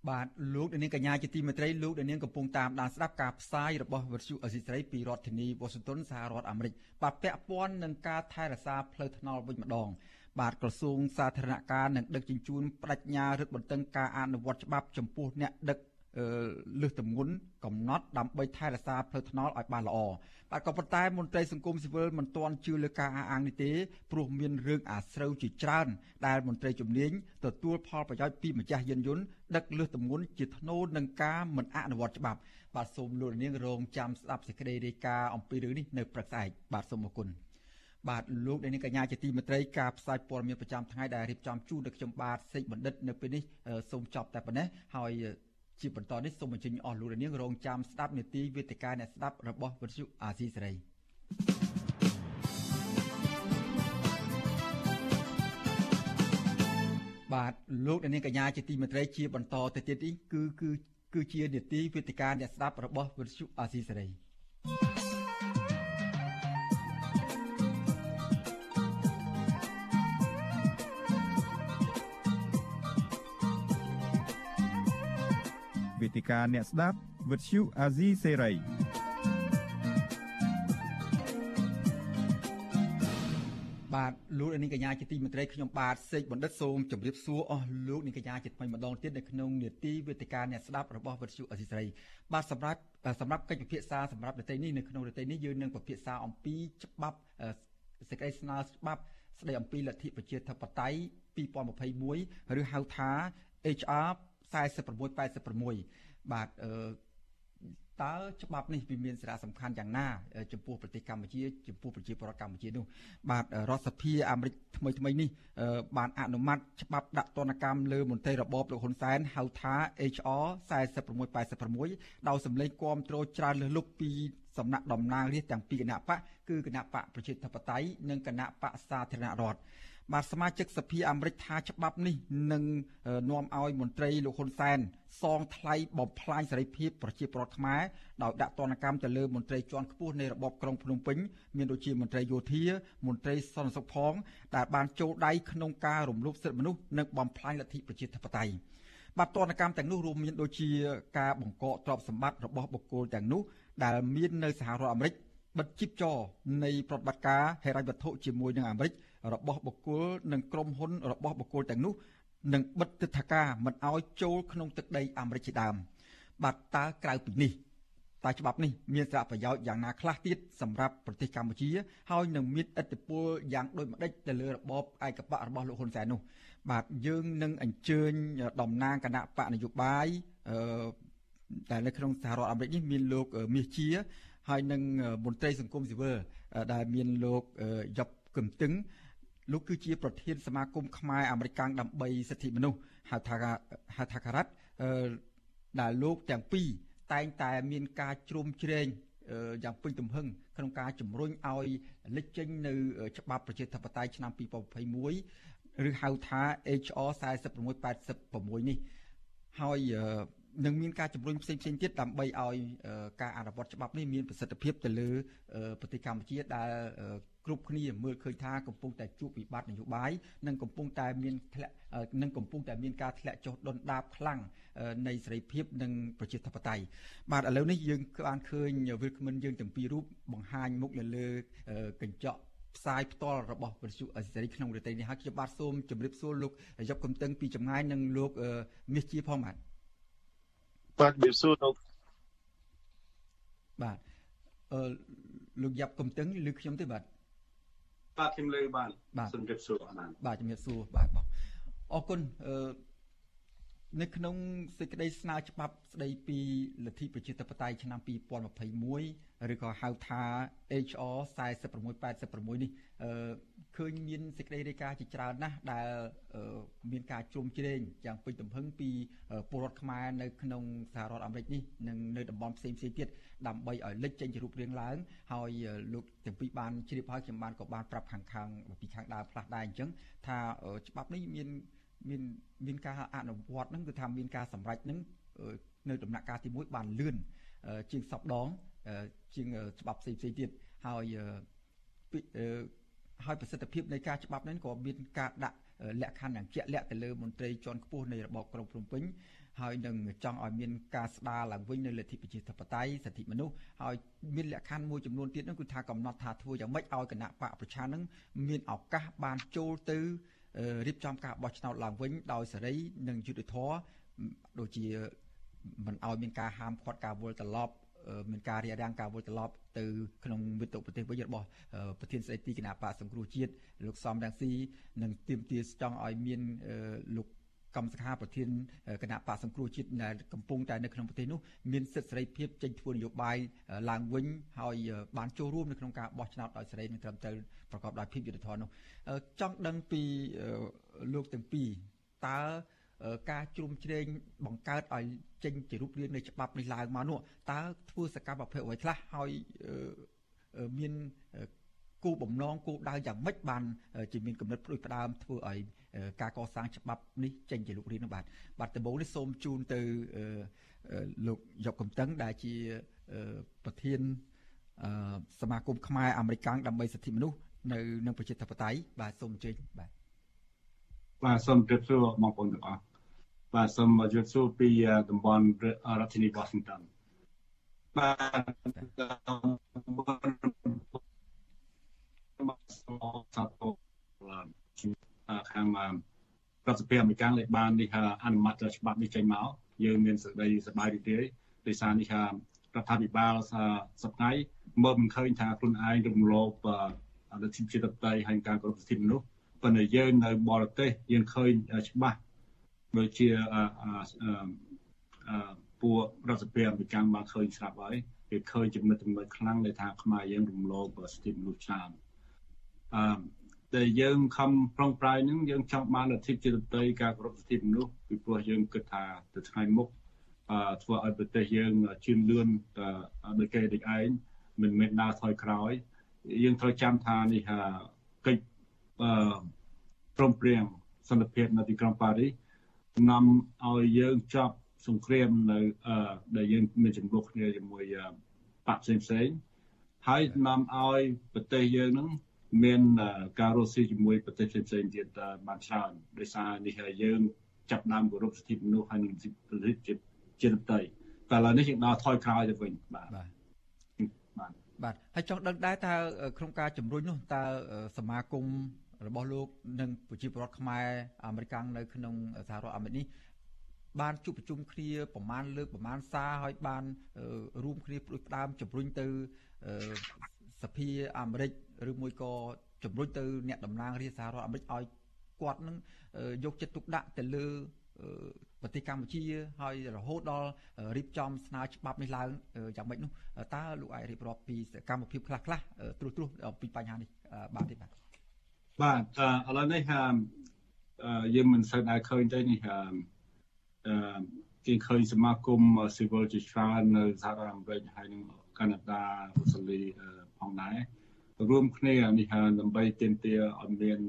បាទលោកនាងកញ្ញាជាទីមេត្រីលោកនាងកំពុងតាមដានស្ដាប់ការផ្សាយរបស់វិទ្យុអេស៊ីស្រីពីរដ្ឋធានីវ៉ាស៊ីនតោនសហរដ្ឋអាមេរិកបាទពាក់ព័ន្ធនឹងការថែរក្សាផ្លូវថ្នល់វិញម្ដង បាទក្រសួងសាធារណការនិងដឹកជញ្ជូនបដិញ្ញារឹតបន្តឹងការអនុវត្តច្បាប់ចំពោះអ្នកដឹក លើសទម្ងន់កំណត់ដើម្បីថែរក្សាផ្លូវថ្នល់ឲ្យបានល្អបាទក៏ប៉ុន្តែមន្ត្រីសង្គមស៊ីវិលមិនទាន់ជឿលើការអះអាងនេះទេព្រោះមានរឿងអាស្រូវជាច្រើន ដែលមន្ត្រីជំនាញទទួលផលប្រយោជន៍ពីម្ចាស់យានយន្តដឹកលើសទម្ងន់ជាធ្នូនឹងការមិនអនុវត្តច្បាប់បាទសូមលោកនាងរងចាំស្ដាប់សេចក្តីរាយការណ៍អំពីរឿងនេះនៅព្រឹកស្អែកបាទសូមអរគុណបាទលោកអ្នកនាងកញ្ញាជាទីមេត្រីការផ្សាយព័ត៌មានប្រចាំថ្ងៃដែលរៀបចំជូនដល់ខ្ញុំបាទសេកបណ្ឌិតនៅពេលនេះសូមចប់តែប៉ុណ្ណេះហើយ ជាបន្តនេះសូមអញ្ជើញអស់លោកនាងរងចាំស្ដាប់នេតិវេទិកាអ្នកស្ដាប់របស់វិទ្យុអាស៊ីសេរីបាទលោកនាងកញ្ញាជាទីមេត្រីជាបន្តទៅទៀតនេះគឺគឺគឺជានេតិវេទិកាអ្នកស្ដាប់របស់វិទ្យុអាស៊ីសេរី វេទិកាអ្នកស្ដាប់វិទ្យុអាស៊ីសេរីបាទលោកនាងកញ្ញាជាទីមេត្រីខ្ញុំបាទសេកបណ្ឌិតសូមជម្រាបសួរអស់លោកនាងកញ្ញាជាថ្មីម្ដងទៀតនៅក្នុងនេតិវេទិកាអ្នកស្ដាប់របស់វិទ្យុអសីស្រីបាទសម្រាប់សម្រាប់កិច្ចពិភាក្សាសម្រាប់នេតិនេះនៅក្នុងនេតិនេះយើងនឹងពិភាក្សាអំពីច្បាប់សេចក្តីស្នើច្បាប់ស្តីអំពីលទ្ធិប្រជាធិបតេយ្យ2021ឬហៅថា HR 4686បាទអឺតើច្បាប់នេះវាមានសារៈសំខាន់យ៉ាងណា ចំពោះប្រទេសកម្ពុជាចំពោះប្រជាពលរដ្ឋកម្ពុជានោះបាទរដ្ឋសភាអាមេរិកថ្មីថ្មីនេះបានអនុម័តច្បាប់ដាក់ទណ្ឌកម្មលើមន្ត្រីរបបលោកហ៊ុនសែនហៅថា HR 4686ដោយសម្លេងគាំទ្រច្រើនលើសលប់ពីសំណាក់តំណាងរាស្ត្រទាំងពីរគណៈបកគឺគណៈបកប្រជាធិបតេយ្យនិងគណៈបកសាធារណរដ្ឋ បាទសមាជិកសភាអាមេរិកថាច្បាប់នេះនឹងនាំឲ្យមន្ត្រីលោកហ៊ុនសែនសងថ្លៃបំផ្លាញសេរីភាពប្រជាពលរដ្ឋខ្មែរដោយដាក់ទណ្ឌកម្មទៅលើមន្ត្រីជាន់ខ្ពស់នៃរបបក្រុងភ្នំពេញមានដូចជាមន្ត្រីយោធាមន្ត្រីសន្តិសុខផងដែលបានចូលដៃក្នុងការរំលោភសិទ្ធិមនុស្សនិងបំផ្លាញលទ្ធិប្រជាធិបតេយ្យបាទទណ្ឌកម្មទាំងនោះរួមមានដូចជាការបង្កកទ្រព្យសម្បត្តិរបស់បុគ្គលទាំងនោះដែលមាននៅសហរដ្ឋអាមេរិកបិទជីបចរនៃប្រតិបត្តិការហិរញ្ញវត្ថុជាមួយនឹងអាមេរិក របស់បុគ្គលនិងក្រុមហ៊ុនរបស់បុគ្គលទាំងនោះនឹងបិទទិដ្ឋាការមិនឲ្យចូលក្នុងទឹកដីអាមេរិកជាដើមបាទតើក្រៅពីនេះតើច្បាប់នេះមានសារៈប្រយោជន៍យ៉ាងណាខ្លះទៀតសម្រាប់ប្រទេសកម្ពុជាហើយនឹងមានឥទ្ធិពលយ៉ាងដូចម្តេចទៅលើរបបឯកបៈរបស់លោកហ៊ុនសែននោះបាទយើងនឹងអញ្ជើញតំណាងគណៈបកនយោបាយអឺតែនៅក្នុងសហរដ្ឋអាមេរិកនេះមានលោកមាសជា ហើយនឹងមន្ត្រីសង្គមស៊ីវិលដែលមានលោកយប់កឹមតឹង លោកគឺជាប្រធានសមាគមខ្មែរអាមេរិកដើម្បីសិទ្ធិមនុស្សហៅថាហៅថាការ៉ាត់ដែលលោកទាំងពីរតែងតែមានការជ្រុំជ្រែងយ៉ាងពេញទំហឹងក្នុងការជំរុញឲ្យលេចចេញនៅច្បាប់ប្រជាធិបតេយ្យឆ្នាំ2021ឬហៅថា HR 4686នេះហើយ នឹងមានការជំរុញផ្សេងផ្សេងទៀតដើម្បីឲ្យការអនុវត្តច្បាប់នេះមានប្រសិទ្ធភាពទៅលើប្រទេសកម្ពុជាដែលគ្រប់គ្នាមើលឃើញថាកំពុងតែជួបវិបត្តិនយោបាយនិងកំពុងតែមានធ្លាក់និងកំពុងតែមានការធ្លាក់ចុះដុនដាបខ្លាំងនៃសេរីភាពនិងប្រជាធិបតេយ្យបាទឥឡូវនេះយើងបានឃើញវិលគ្មិនយើងទាំងពីររូបបង្ហាញមុខនៅលើកញ្ចក់ផ្សាយផ្ទាល់របស់វិទ្យុអេស៊ីក្នុងរយៈនេះហើយខ្ញុំបាទសូមជម្រាបសួរលោកយប់កំតឹងពីចម្ងាយនិងលោកមាសជាផងបាទ បាទជំរាបសួរលោកបាទអឺលោកយ៉ាប់កំតឹងឬខ្ញុំទេបាទបាទខ្ញុំលើបានជំរាបសួរបានបាទជំរាបសួរបាទបងអរគុណអឺ នៅក្នុងសេចក្តីស្នើច្បាប់ស្តីពីលទ្ធិប្រជាធិបតេយ្យឆ្នាំ2021ឬក៏ហៅថា HR 4686នេះអឺឃើញមានសេចក្តីរាយការណ៍ជាច្រើនណាស់ដែលមានការជ្រុំជ្រែងយ៉ាងពេញទំហឹងពីពលរដ្ឋខ្មែរនៅក្នុងសហរដ្ឋអាមេរិកនេះនិងនៅតំបន់ផ្សេងផ្សេងទៀតដើម្បីឲ្យលេចចេញជារូបរាងឡើងហើយលោកទាំងពីរបានជ្រាបហើយខ្ញុំបានក៏បានប្រាប់ខាងខាងពីខាងដើមផ្លាស់ដែរអញ្ចឹងថាច្បាប់នេះមាន មានមានការអនុវត្តហ្នឹងគឺថាមានការសម្រេចហ្នឹងនៅដំណាក់កាលទី1បានលឿនជាងសពដងជាងច្បាប់ផ្សេងផ្សេងទៀតហើយហើយប្រសិទ្ធភាពនៃការច្បាប់នេះក៏មានការដាក់លក្ខខណ្ឌយ៉ាងជាក់លាក់ទៅលើមន្ត្រីជាន់ខ្ពស់នៃរបបក្រុងភ្នំពេញហើយនឹងចង់ឲ្យមានការស្ដារឡើងវិញនៅលទ្ធិប្រជាធិបតេយ្យសិទ្ធិមនុស្សហើយមានលក្ខខណ្ឌមួយចំនួនទៀតនោះគឺថាកំណត់ថាធ្វើយ៉ាងម៉េចឲ្យគណៈបកប្រជានឹងមានឱកាសបានចូលទៅ រៀបចំការបោះឆ្នោតឡើងវិញដោយសេរីនិងយុត្តិធម៌ដូចជាមិនឲ្យមានការហាមឃាត់ការវិលត្រឡប់មានការរារាំងការវិលត្រឡប់ទៅក្នុងវិទ្យុប្រទេសវិញរបស់ប្រធានស្ដីទីគណៈបកសង្គ្រោះជាតិលោកសំរងស៊ីនិងទៀមទាចង់ឲ្យមានលោក កម្មសខាប្រធានគណៈបកសង្គ្រោះជាតិដែលកំពុងតែនៅក្នុងប្រទេសនោះមានសិទ្ធិសេរីភាពចេញធ្វើនយោបាយឡើងវិញហើយបានចូលរួមនៅក្នុងការបោះឆ្នោតដោយសេរីនិងត្រឹមត្រូវប្រកបដោយភាពយុត្តិធម៌នោះចង់ដឹងពីលោកទាំងពីរតើការជ្រុំជ្រែងបង្កើតឲ្យចេញជារូបរាងនៃច្បាប់នេះឡើងមកនោះតើធ្វើសកម្មភាពអ្វីខ្លះហើយមានគោលបំណងគោលដៅយ៉ាងម៉េចបានជាមានកំណត់ផ្ដួចផ្ដើមធ្វើឲ្យ ការកសាងច្បាប់នេះចេញជារូបរាងនោះបាទបាទដំបូងនេះសូមជូនទៅលោកយកកំតឹងដែលជាប្រធានសមាគមខ្មែរអាមេរិកដើម្បីសិទ្ធិមនុស្សនៅនឹងប្រជាធិបតេយ្យបាទសូមអញ្ជើញបាទបាទសូមជម្រាបសួរបងប្អូនទាំងអស់បាទសូមជម្រាបសួរពីតំបន់រដ្ឋធានី Washington បាទសាទរ ខាងរដ្ឋសភាអាមេរិកលេបាននេះអនុម័តច្បាប់នេះចេញមកយើងមានសេចក្តីសប្បាយរីករាយដោយសារនេះរដ្ឋាភិបាលសប្តាហ៍មើលមិនឃើញថាខ្លួនឯងរំលោភអនុជាជាតិតៃហើយការគោរពសិទ្ធិមនុស្សប៉ុន្តែយើងនៅបរទេសយើងឃើញច្បាស់ដូចជាពួករដ្ឋសភាអាមេរិកបានឃើញស្រាប់ហើយគេឃើញចំណុចចំណុចខ្លាំងដែលថាខ្មែរយើងរំលោភសិទ្ធិមនុស្សច្រើនអឺ ដែលយើងខំប្រឹងប្រែងនឹងយើងចង់បានលទ្ធិជាតិតីការគោរពសិទ្ធិមនុស្សពីព្រោះយើងគិតថាទៅថ្ងៃមុខអឺធ្វើឲ្យប្រទេសយើងជឿនលឿនដោយគេដូចឯងមិនមែនដើរថយក្រោយ យើងត្រូវចាំថានេះកិច្ចអឺព្រមព្រៀងសន្តិភាពនៅទីក្រុងប៉ារីសនាំឲ្យយើងចប់សង្គ្រាមនៅអឺដែលយើងមានចំនួនគ្នាជាមួយបកផ្សេងផ្សេងហើយនាំឲ្យប្រទេសយើងនឹង មានការរស់ស៊ីជាមួយប្រទេសផ្សេងៗទៀតបានច្រើនដោយសារនេះហើយយើងចាប់ដើមគោរពសិទ្ធិមនុស្សហើយនឹងសិទ្ធិជាជាតិតីតែឥឡូវនេះយើងដល់ថយក្រោយទៅវិញបាទបាទបាទហើយចង់ដឹងដែរតើក្នុងការជំរុញនោះតើសមាគមរបស់លោកនិងប្រជាពលរដ្ឋខ្មែរអាមេរិកនៅក្នុងសហរដ្ឋអាមេរិកនេះបានជួបប្រជុំគ្នាប្រមាណលើកប្រមាណសារហើយបានរួមគ្នាផ្ដួចផ្ដើមជំរុញទៅសភាអាមេរិក ឬមួយក៏ជំរុញទៅអ្នកតំណាងរាជសហរដ្ឋអាមេរិកឲ្យគាត់នឹងយកចិត្តទុកដាក់ទៅលើប្រទេសកម្ពុជាហើយរហូតដល់រៀបចំស្នើច្បាប់នេះឡើងយ៉ាងម៉េចនោះតើលោកអាចរៀបរាប់ពីសកម្មភាពខ្លះខ្លះត្រួសត្រាសអំពីបញ្ហានេះបាទទេបាទបាទឥឡូវនេះយើងមិនសូវដែរឃើញទេនេះអឺគេឃើញសមាគមស៊ីវិលជាច្រើននៅសហរដ្ឋអាមេរិកហើយនិងកាណាដាអូស្ត្រាលីផងដែរ រួមគ្នានេះដើម្បីទាមទារឲ្យមាន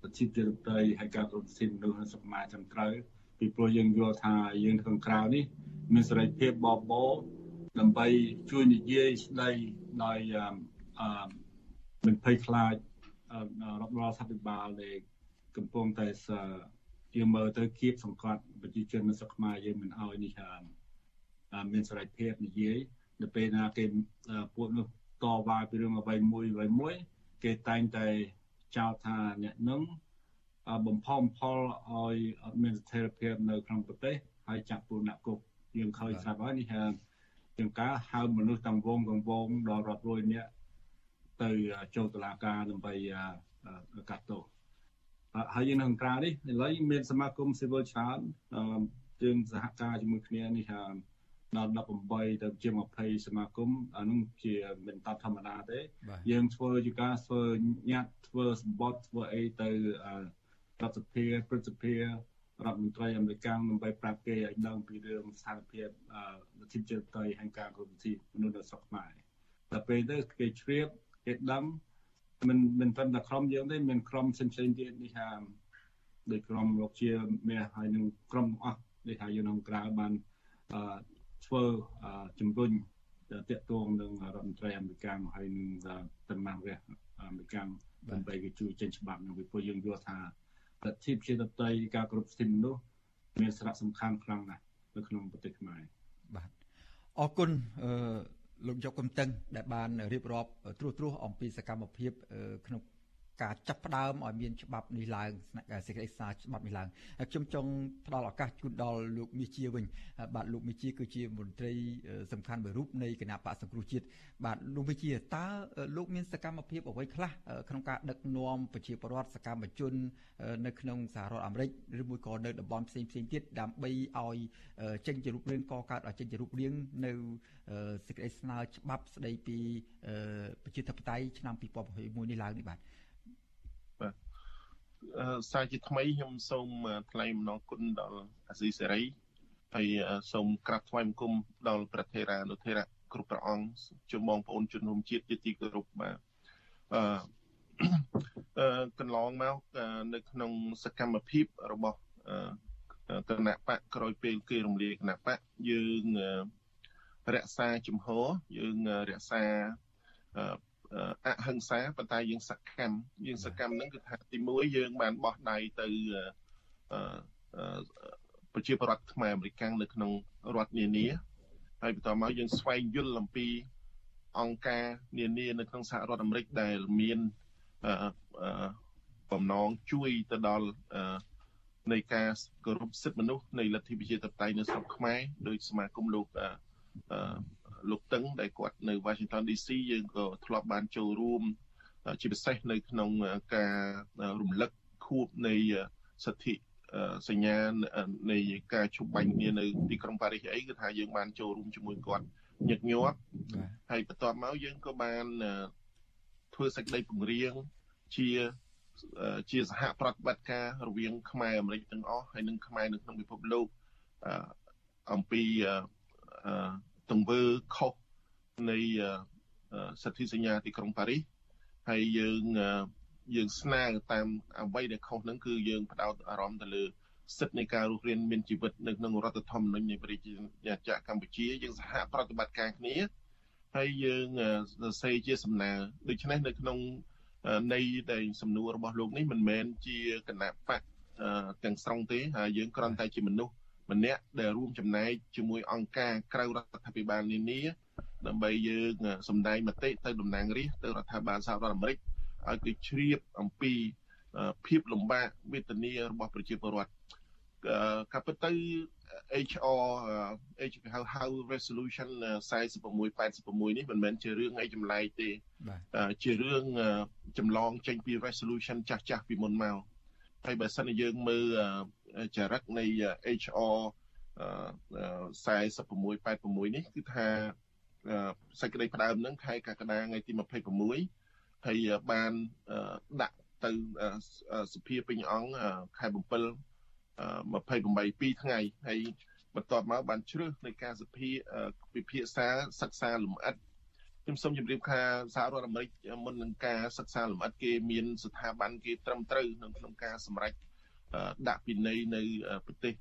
ប្រជាធិបតេយ្យហើយការគ្រប់សិទ្ធិមនុស្សនិងសមាជត្រឹមត្រូវពីព្រោះយើងយល់ថាយើងក្នុងក្រៅនេះ មានសេរីភាពបបោដើម្បីជួយនិយាយស្ដីដោយអឺមិនភ័យខ្លាចរដ្ឋបាលរដ្ឋាភិបាលដែលកំពុងតែយើងមើលទៅគៀបសង្កត់ប្រជាជននៅស្រុកខ្មែរយើងមិនអោយនេះមានសេរីភាពនិយាយនៅពេលណាគេពួកនោះ តវ៉ាពីរឿងអ្វីមួយអ្វីមួយគេតែងតែចោទថាអ្នកនឹងបំផបំផលឲ្យអត់មានស្ថិរភាពនៅក្នុងប្រទេសហើយចាក់ពួកអ្នកគុកយើងឃើញស្រាប់ហើយនេះជាងការហៅមនុស្សទាំងវងទាំងវងដល់រាប់រយនាក់ទៅចូលតុលាការដើម្បីកាត់ទោសហើយយើងនៅខាងក្រៅនេះឥឡូវមានសមាគមស៊ីវិលច្រើនយើងសហការជាមួយគ្នានេះ ដល់18ទៅជា20សមាគមអានោះជាមិនតាធម្មតាទេ យើងធ្វើជាការធ្វើញាត់ធ្វើសម្បត្តិធ្វើអីទៅរដ្ឋសភាព្រឹទ្ធសភារដ្ឋមន្ត្រីអាមេរិកដើម្បីប្រាប់គេឲ្យដឹងពីរឿងស្ថានភាពលទ្ធិជាតិតៃហើយការគ្រប់វិធីមនុស្សនៅស្រុកខ្មែរដល់ពេលទៅគេជ្រាបគេដឹងមិនមិនត្រឹមតែក្រុមយើងទេមានក្រុមផ្សេងផ្សេងទៀតនេះថាដោយក្រុមលោកជាមេហើយនឹងក្រុមអស់នេះថាយើងក្នុងក្រៅបានអឺ ធ្វើជំរុញតាក់ទងនឹងរដ្ឋមន្ត្រីអាមេរិកហើយនឹងតំណាងរាស្ត្រអាមេរិកដើម្បីគេជួយចេញច្បាប់នឹងពីព្រោះយើងយល់ថាលទ្ធិប្រជាធិបតេយ្យការគ្រប់សិទ្ធិមនុស្សមានសារៈសំខាន់ខ្លាំងណាស់នៅក្នុងប្រទេសខ្មែរបាទអរគុណអឺលោកយកកំតឹងដែលបានរៀបរាប់ត្រួសត្រាសអំពីសកម្មភាពក្នុង ការចាប់ផ្ដើមឲ្យមានច្បាប់នេះឡើងសេចក្តីស្នើច្បាប់នេះឡើងខ្ញុំចង់ផ្ដល់ឱកាសជូនដល់លោកមាសជាវិញបាទលោកមាសជាគឺជាមន្ត្រីសំខាន់មួយរូបនៃគណៈបកសង្គ្រោះជាតិបាទលោកមាសជាតើលោកមានសកម្មភាពអ្វីខ្លះក្នុងការដឹកនាំប្រជាពលរដ្ឋសកម្មជននៅក្នុងសហរដ្ឋអាមេរិកឬមួយក៏នៅតំបន់ផ្សេងផ្សេងទៀតដើម្បីឲ្យចេញជារូបរាងកកើតឲ្យចេញជារូបរាងនៅសេចក្តីស្នើច្បាប់ស្តីពីប្រជាធិបតេយ្យឆ្នាំ2021នេះឡើងនេះបាទបាទ សារជាថ្មីខ្ញុំសូមថ្លែងអំណរគុណដល់អាស៊ីសេរីហើយសូមក្រាបថ្វាយបង្គំដល់ប្រធារានុធិរៈគ្រប់ព្រះអង្គជុំបងប្អូនជនរួមជាតិជាទីគោរពបាទអឺកន្លងមកនៅក្នុងសកម្មភាពរបស់គណៈបកក្រោយពេលគេរំលាយគណៈបកយើងរក្សាជំហរយើងរក្សា អហិង្សាប៉ុន្តែយើងសកម្មយើងសកម្មហ្នឹងគឺថាទី1យើងបានបោះដៃទៅប្រជាពលរដ្ឋខ្មែរអាមេរិកនៅក្នុងរដ្ឋនានាហើយបន្តមកយើងស្វែងយល់អំពីអង្គការនានានៅក្នុងសហរដ្ឋអាមេរិកដែលមានបំណងជួយទៅដល់នៃការគោរពសិទ្ធិមនុស្សនៃលទ្ធិប្រជាធិបតេយ្យនៅស្រុកខ្មែរដោយសមាគមលោក លោកតឹងដែលគាត់នៅ Washington DC យើងក៏ធ្លាប់បានចូលរួមជាពិសេសនៅក្នុងការរំលឹកខួបនៃសិទ្ធិសញ្ញានៃការជុំបាញ់គ្នានៅទីក្រុងប៉ារីសអីគឺថាយើងបានចូលរួមជាមួយគាត់ញឹកញាប់ហើយបន្ទាប់មកយើងក៏បានធ្វើសេចក្តីពង្រៀងជាជាសហប្រតិបត្តិការរវាងខ្មែរអាមេរិកទាំងអស់ហើយនិងខ្មែរនៅក្នុងពិភពលោកអំពី ទង្វើខុសនៃសិទ្ធិសញ្ញាទីក្រុងប៉ារីសហើយយើងយើងស្នើតាមអ្វីដែលខុសហ្នឹងគឺយើងផ្ដោតអារម្មណ៍ទៅលើសិទ្ធិនៃការរស់រានមានជីវិតនៅក្នុងរដ្ឋធម្មនុញ្ញនៃប្រជាជាតិកម្ពុជាយើងសហប្រតិបត្តិការគ្នាហើយយើងសរសេរជាសំណើដូច្នេះនៅក្នុងនៃដែលសំណួររបស់លោកនេះមិនមែនជាគណៈបកទាំងស្រុងទេហើយយើងគ្រាន់តែជាមនុស្ស ម្នាក់ដែលរួមចំណែកជាមួយអង្គការក្រៅរដ្ឋាភិបាលនានាដើម្បីយើងសម្ដែងមតិទៅតំណាងរាស្ត្រទៅរដ្ឋាភិបាលសហរដ្ឋអាមេរិកឲ្យគេជ្រាបអំពីភាពលំបាកវេទនារបស់ប្រជាពលរដ្ឋកាពិតទៅ HR អីគេហៅហៅ resolution 4686នេះមិនមែនជារឿងអីចម្លែកទេជារឿងចម្លងចេញពី resolution ចាស់ចាស់ពីមុនមកហើយបើសិនជាយើងមើល ចរិតនៃ HR 4686នេះគឺថាសេចក្តីផ្ដើមហ្នឹងខែកក្កដាថ្ងៃទី26ហើយបានដាក់ទៅសភាពេញអង្គខែ7 28 2ថ្ងៃហើយបន្ទាប់មកបានជ្រើសនៃការសភាពិភាក្សាសិក្សាលម្អិតខ្ញុំសូមជម្រាបថាសហរដ្ឋអាមេរិកមុននឹងការសិក្សាលម្អិតគេមានស្ថាប័នគេត្រឹមត្រូវក្នុងក្នុងការសម្រេច ដាក់ពិន័យនៅប្រទេស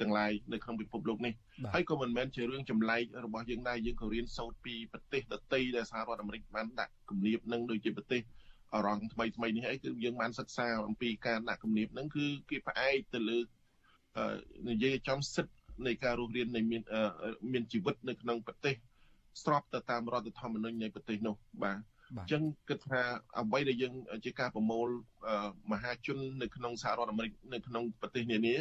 ទាំងឡាយនៅក្នុងពិភពលោកនេះហើយក៏មិនមែនជារឿងចម្លែករបស់យើងដែរយើងក៏រៀនសូត្រពីប្រទេសដទៃដែលសហរដ្ឋអាមេរិកបានដាក់គំនាបនឹងដូចជាប្រទេសអរងថ្មីថ្មីនេះអីគឺយើងបានសិក្សាអំពីការដាក់គំនាបហ្នឹងគឺគេផ្អែកទៅលើនិយាយចំសិទ្ធនៃការរស់រាននៃមានមានជីវិតនៅក្នុងប្រទេសស្របទៅតាមរដ្ឋធម្មនុញ្ញនៃប្រទេសនោះបាទ អញ្ចឹងគិតថាអ្វីដែលយើងជាការប្រមូលមហាជននៅក្នុងសហរដ្ឋអាមេរិកនៅក្នុងប្រទេសនានា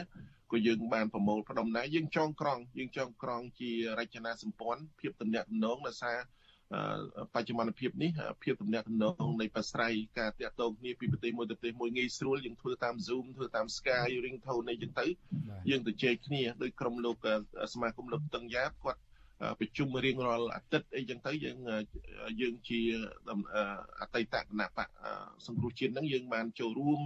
ក៏យើងបានប្រមូលផ្ដុំដែរយើងចងក្រងយើងចងក្រងជារចនាសម្ព័ន្ធភាពតំណាក់តំណងដោយសារបច្ចុប្បន្នភាពនេះភាពទំនាក់ទំនងនៃប្រស្រ័យការតាក់ទងគ្នាពីប្រទេសមួយទៅប្រទេសមួយងាយស្រួលយើងធ្វើតាម Zoom ធ្វើតាម Skype ringtone អីចឹងទៅយើងទៅជែកគ្នាដោយក្រុមលោកសមាគមលោកតឹងយ៉ាបគាត់ ប្រជុំរៀងរាល់អាទិត្យអីចឹងទៅយើងយើងជាអតីតគណៈបកសង្គ្រោះជាតិហ្នឹងយើងបានចូលរួម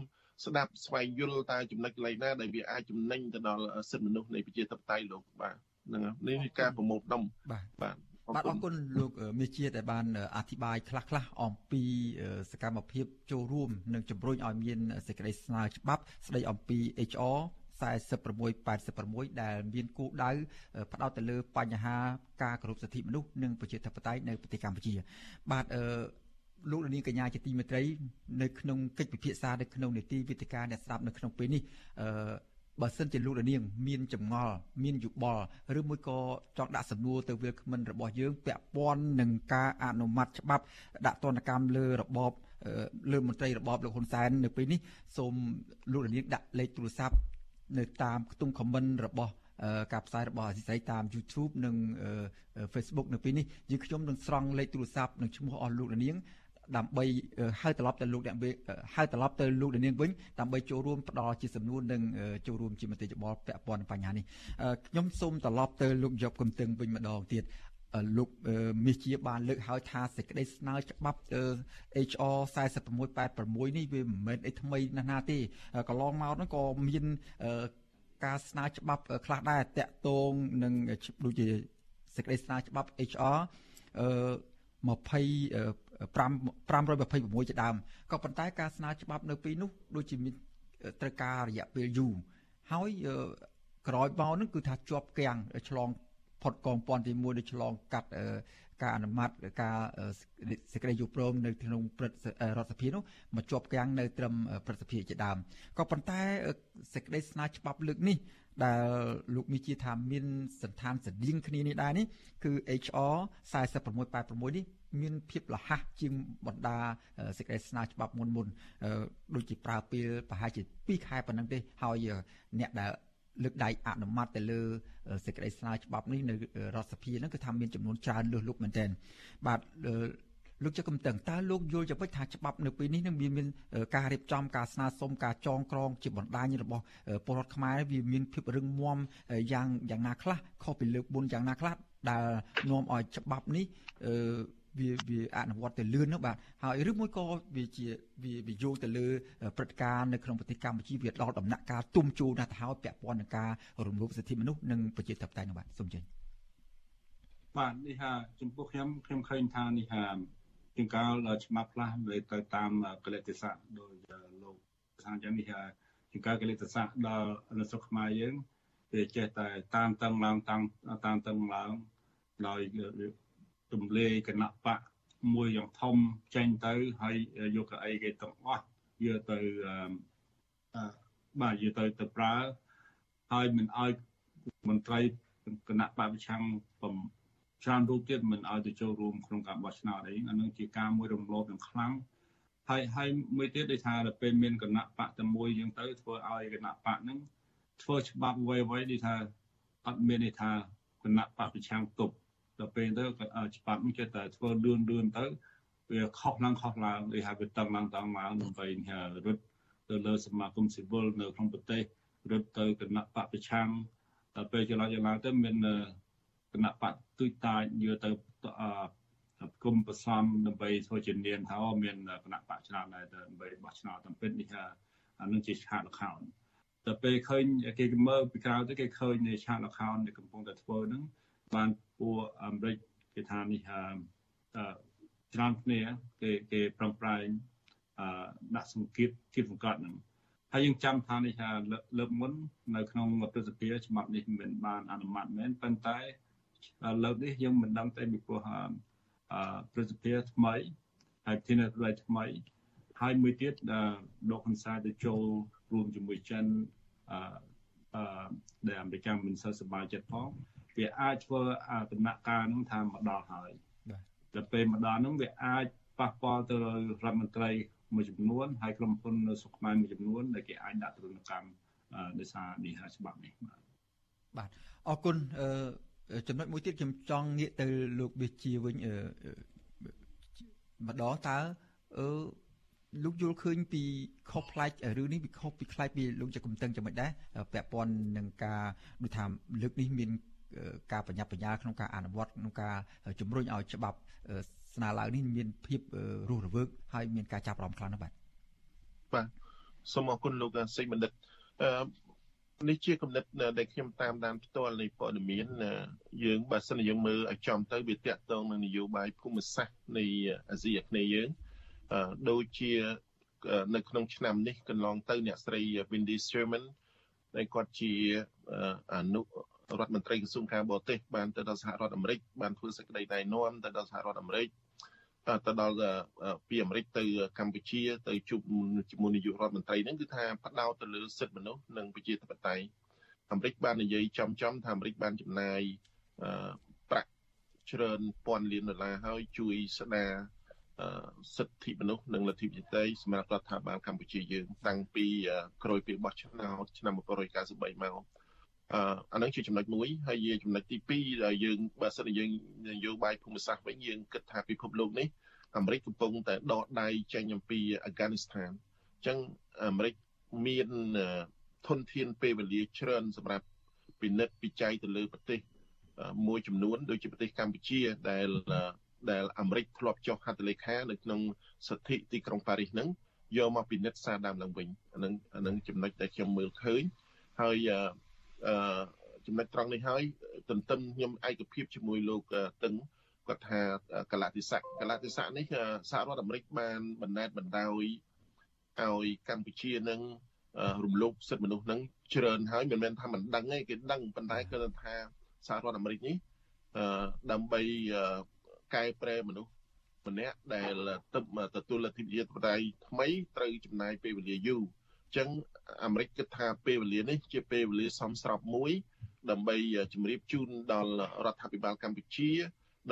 ស្ដាប់ស្វែងយល់តើចំណុចកន្លែងណាដែលវាអាចចំណេញទៅដល់សិទ្ធិមនុស្សនៃប្រជាធិបតេយ្យលោកបាទហ្នឹងនេះគឺការប្រមូលផ្ដុំបាទបាទអរគុណលោកមេជាដែលបានអធិប្បាយខ្លះៗអំពីសកម្មភាពចូលរួមនិងជំរុញឲ្យមានសេចក្តីស្នើច្បាប់ស្តីអំពី HR 4686ដែលមានគោលដៅផ្ដោតទៅលើបញ្ហាការគោរពសិទ្ធិមនុស្សនិងប្រជាធិបតេយ្យនៅប្រទេសកម្ពុជា បាទអឺលោកនាងកញ្ញាជាទីមេត្រីនៅក្នុងកិច្ចពិភាក្សានៅក្នុងនីតិវិទ្យាអ្នកស្ដាប់នៅក្នុងពេលនេះអឺបើសិនជាលោកនាងមានចម្ងល់មានយោបល់ឬមួយក៏ចង់ដាក់សំណួរទៅវាគ្មិនរបស់យើងពាក់ព័ន្ធនឹងការអនុម័តច្បាប់ដាក់ទណ្ឌកម្មលើរបបលើមន្ត្រីរបបលោកហ៊ុនសែននៅពេលនេះសូមលោកលានដាក់លេខទូរស័ព្ទ នៅតាមខ្ទង់ comment របស់ការផ្សាយរបស់អសីស្រីតាម YouTube និង Facebook នៅពេលនេះយើងខ្ញុំនឹងស្រង់លេខទូរស័ព្ទនិងឈ្មោះអស់លោកនាងដើម្បីហៅត្រឡប់ទៅលោកអ្នកហៅត្រឡប់ទៅលោកនាងវិញដើម្បីចូលរួមផ្ដល់ជាសំណួរនិងចូលរួមជាមតិយោបល់ពាក់ព័ន្ធនឹងបញ្ហានេះខ្ញុំសូមត្រឡប់ទៅលោកយកកំទឹងវិញម្ដងទៀត លោកមាសជាបានលើកហើយថាសេចក្តីស្នើច្បាប់ HR 4686នេះវាមិនមែនអីថ្មីណាស់ណាទេកន្លងមកហ្នឹងក៏មានការស្នើច្បាប់ខ្លះដែរតាក់ទងនឹងដូចជាសេចក្តីស្នើច្បាប់ HR អឺ20 526ជាដើមក៏ប៉ុន្តែការស្នើច្បាប់នៅពេលនោះដូចជាមានត្រូវការរយៈពេលយូរហើយក្រោយមកនឹងគឺថាជាប់គាំងឆ្លង ផុតកងពន្ធទី1ដូចឆ្លងកាត់ការអនុម័តការសេចក្តីយល់ព្រមនៅក្នុងព្រឹទ្ធរដ្ឋសភានោះមកជាប់គាំងនៅត្រឹមព្រឹទ្ធសភាជាដើមក៏ប៉ុន្តែសេចក្តីស្នើច្បាប់លើកនេះដែលលោកមីជាថាមានសន្តានស្តៀងគ្នានេះដែរនេះគឺ HR 4686នេះមានភាពលះជាងបណ្ដាសេចក្តីស្នើច្បាប់មុនមុនដូចជាប្រើពេលប្រហែលជា2ខែប៉ុណ្ណឹងទេហើយអ្នកដែល លើកដៃអនុម័តទៅលើសេចក្តីស្នើច្បាប់នេះនៅរដ្ឋសភាហ្នឹងគឺថាមានចំនួនច្រើនលើសលុបមែនទែនបាទលោកចៅកំតឹងតើលោកយល់យ៉ាងម៉េចថាច្បាប់នៅពេលនេះនឹងមានមានការរៀបចំការស្នើសុំការចងក្រងជាបណ្ដាញរបស់ពលរដ្ឋខ្មែរវាមានភាពរឹងមាំយ៉ាងយ៉ាងណាខ្លះខុសពីលើកមុនយ៉ាងណាខ្លះដែលនាំឲ្យច្បាប់នេះ វាវាអនុវត្តទៅលឿននោះបាទហើយឬមួយក៏វាជាវាវាយោងទៅលើព្រឹត្តិការណ៍នៅក្នុងប្រទេសកម្ពុជាវាដល់ដំណាក់កាលទុំជួលណាស់ទៅហើយពាក់ព័ន្ធនឹងការរំលោភសិទ្ធិមនុស្សនិងប្រជាធិបតេយ្យនោះបាទសូមចេញបាទនេះហាចំពោះខ្ញុំខ្ញុំឃើញថានេះហាជាងកាលច្បាប់ខ្លះវាទៅតាមកលិតស័កដោយលោកថាអញ្ចឹងនេះហាជាងកាលកលិតស័កដល់នៅស្រុកខ្មែរយើងវាចេះតែតាមតឹងឡើងតាមតាមតឹងឡើងដោយ ទម្លាយគណៈបកមួយយ៉ាងធំចេញទៅហើយយកកៅអីគេទាំងអស់យកទៅអឺបាទយកទៅទៅប្រើហើយមិនឲ្យមន្ត្រីគណៈបកប្រឆាំងច្រើនរូបទៀតមិនឲ្យទៅចូលរួមក្នុងការបោះឆ្នោតអីអានឹងជាការមួយរំលោភយ៉ាងខ្លាំងហើយហើយមួយទៀតដូចថាដល់ពេលមានគណៈបកតែមួយយើងទៅធ្វើឲ្យគណៈបកហ្នឹងធ្វើច្បាប់អ្វីអ្វីដូចថាអត់មានន័យថាគណៈបកប្រឆាំងទប់ ដល់ពេលទៅច្បាប់នេះចេះតែធ្វើលឿនលឿនទៅវាខុសឡើងខុសឡើងដូចហៅវាតឹងឡើងតឹងឡើងដើម្បីរត់ទៅលើសមាគមស៊ីវិលនៅក្នុងប្រទេសរត់ទៅគណៈបកប្រឆាំងដល់ពេលចន្លោះចន្លោះទៅមានគណៈបកទុយតាចយកទៅគុំប្រសំដើម្បីធ្វើជានាមថាមានគណៈបកច្រើនដែរដើម្បីបោះឆ្នោតតាមពិតនេះថាអានឹងជាឆាកលខោនតែពេលឃើញគេមើលពីក្រៅទៅគេឃើញឆាកលខោនដែលកំពុងតែធ្វើហ្នឹង បានពួកអាមេរិកគេថានេះច្រើនគ្នាគេគេប្រឹងប្រែងដាក់សង្កេតគៀបសង្កត់ហ្នឹងហើយយើងចាំថានេះថាលើកមុននៅក្នុងព្រឹទ្ធសភាច្បាប់នេះមិនបានអនុម័តមែនប៉ុន្តែលើកនេះយើងមិនដឹងទេពីព្រោះព្រឹទ្ធសភាថ្មីហើយធានារដ្ឋថ្មីហើយមួយទៀតលោកហ៊ុនសែនទៅចូលរួមជាមួយចិនអឺដែលអាមេរិកមិនសូវសប្បាយចិត្តផង វាអាចធ្វើដំណាក់កាលហ្នឹងថាមកដល់ហើយតែពេលមកដល់ហ្នឹងវាអាចប៉ះពាល់ទៅរដ្ឋមន្ត្រីមួយចំនួនហើយក្រុមហ៊ុននៅស្រុកខ្មែរមួយចំនួនដែលគេអាចដាក់ទរណកម្មដោយសារនេះច្បាប់នេះបាទបាទអរគុណចំណុចមួយទៀតខ្ញុំចង់ងាកទៅលោកបេជាវិញម្ដងតើអឺលោកយល់ឃើញពីខុសប្លែករឿងនេះវាខុសពីប្លែកពីលោកចកំតឹងចំណុចដែរពាក់ព័ន្ធនឹងការដូចថាលើកនេះមាន ការបញ្ញាប់បញ្ញាក្នុងការអនុវត្តក្នុងការជំរុញឲ្យច្បាប់ស្នើឡើងនេះមានភាពរស់រវើកហើយមានការចាប់អារម្មណ៍ខ្លាំងណាស់បាទបាទសូមអរគុណលោកសេចបណ្ឌិតអឺនេះជាគំនិតដែលខ្ញុំតាមដានផ្ទាល់នៃព័ត៌មានយើងបើសិនយើងមើលឲ្យចំទៅវាតាក់ទងនឹងនយោបាយភូមិសាស្ត្រនៃអាស៊ីអាគ្នេយ៍យើងដូចជានៅក្នុងឆ្នាំនេះកន្លងទៅអ្នកស្រី Wendy Sherman ដែលគាត់ជាអនុ រដ្ឋមន្ត្រីក្រសួងការបរទេសបានទៅដល់សហរដ្ឋអាមេរិកបានធ្វើសេចក្តីណែនាំទៅដល់សហរដ្ឋអាមេរិកទៅដល់ពីអាមេរិកទៅកម្ពុជាទៅជួបជាមួយនាយករដ្ឋមន្ត្រីហ្នឹងគឺថាផ្ដោតទៅលើសិទ្ធិមនុស្សនិងប្រជាធិបតេយ្យអាមេរិកបាននិយាយចំចំថាអាមេរិកបានចំណាយប្រាក់ច្រើនពាន់លានដុល្លារហើយជួយស្ដារសិទ្ធិមនុស្សនិងលទ្ធិប្រជាធិបតេយ្យសម្រាប់រដ្ឋាភិបាលកម្ពុជាយើងតាំងពីក្រោយពីបោះឆ្នោតឆ្នាំ1993មក អឺអានឹងជាចំណុចមួយហើយជាចំណុចទី2ដែលយើងបើសិនជាយើងនយោបាយភូមិសាស្ត្រវិញយើងគិតថាពិភពលោកនេះអាមេរិកកំពុងតែដកដៃចេញអំពីអាហ្គានីស្ថានអញ្ចឹងអាមេរិកមានធនធានពេលវេលាច្រើនសម្រាប់ពិនិត្យពិច័យទៅលើប្រទេសមួយចំនួនដូចជាប្រទេសកម្ពុជាដែលដែលអាមេរិកធ្លាប់ចុះហត្ថលេខានៅក្នុងសន្ធិទីក្រុងប៉ារីសហ្នឹងយកមកពិនិត្យសារដើមឡើងវិញអានឹងអានឹងចំណុចដែលខ្ញុំមើលឃើញហើយ អឺចំណុចត្រង់នេះហើយទន្ទឹមខ្ញុំឯកភាពជាមួយលោកតឹងគាត់ថាកលតិស័កកលតិស័កនេះសហរដ្ឋអាមេរិកបានបណ្ដេតបណ្ដោយឲ្យកម្ពុជានឹងរំលោភសិទ្ធិមនុស្សនឹងច្រើនហើយមិនមែនថាមិនដឹងទេគេដឹងប៉ុន្តែគឺថាសហរដ្ឋអាមេរិកនេះដើម្បីកែប្រែមនុស្សម្នាក់ដែលទៅទទួលលទ្ធិប្រជាធិបតេយ្យថ្មីត្រូវចំណាយពេលវេលាយូរអញ្ចឹង អាមេរិកគិតថាពេលវេលានេះជាពេលវេលាសមស្របមួយ ដើម្បីជម្រាបជូនដល់រដ្ឋាភិបាលកម្ពុជា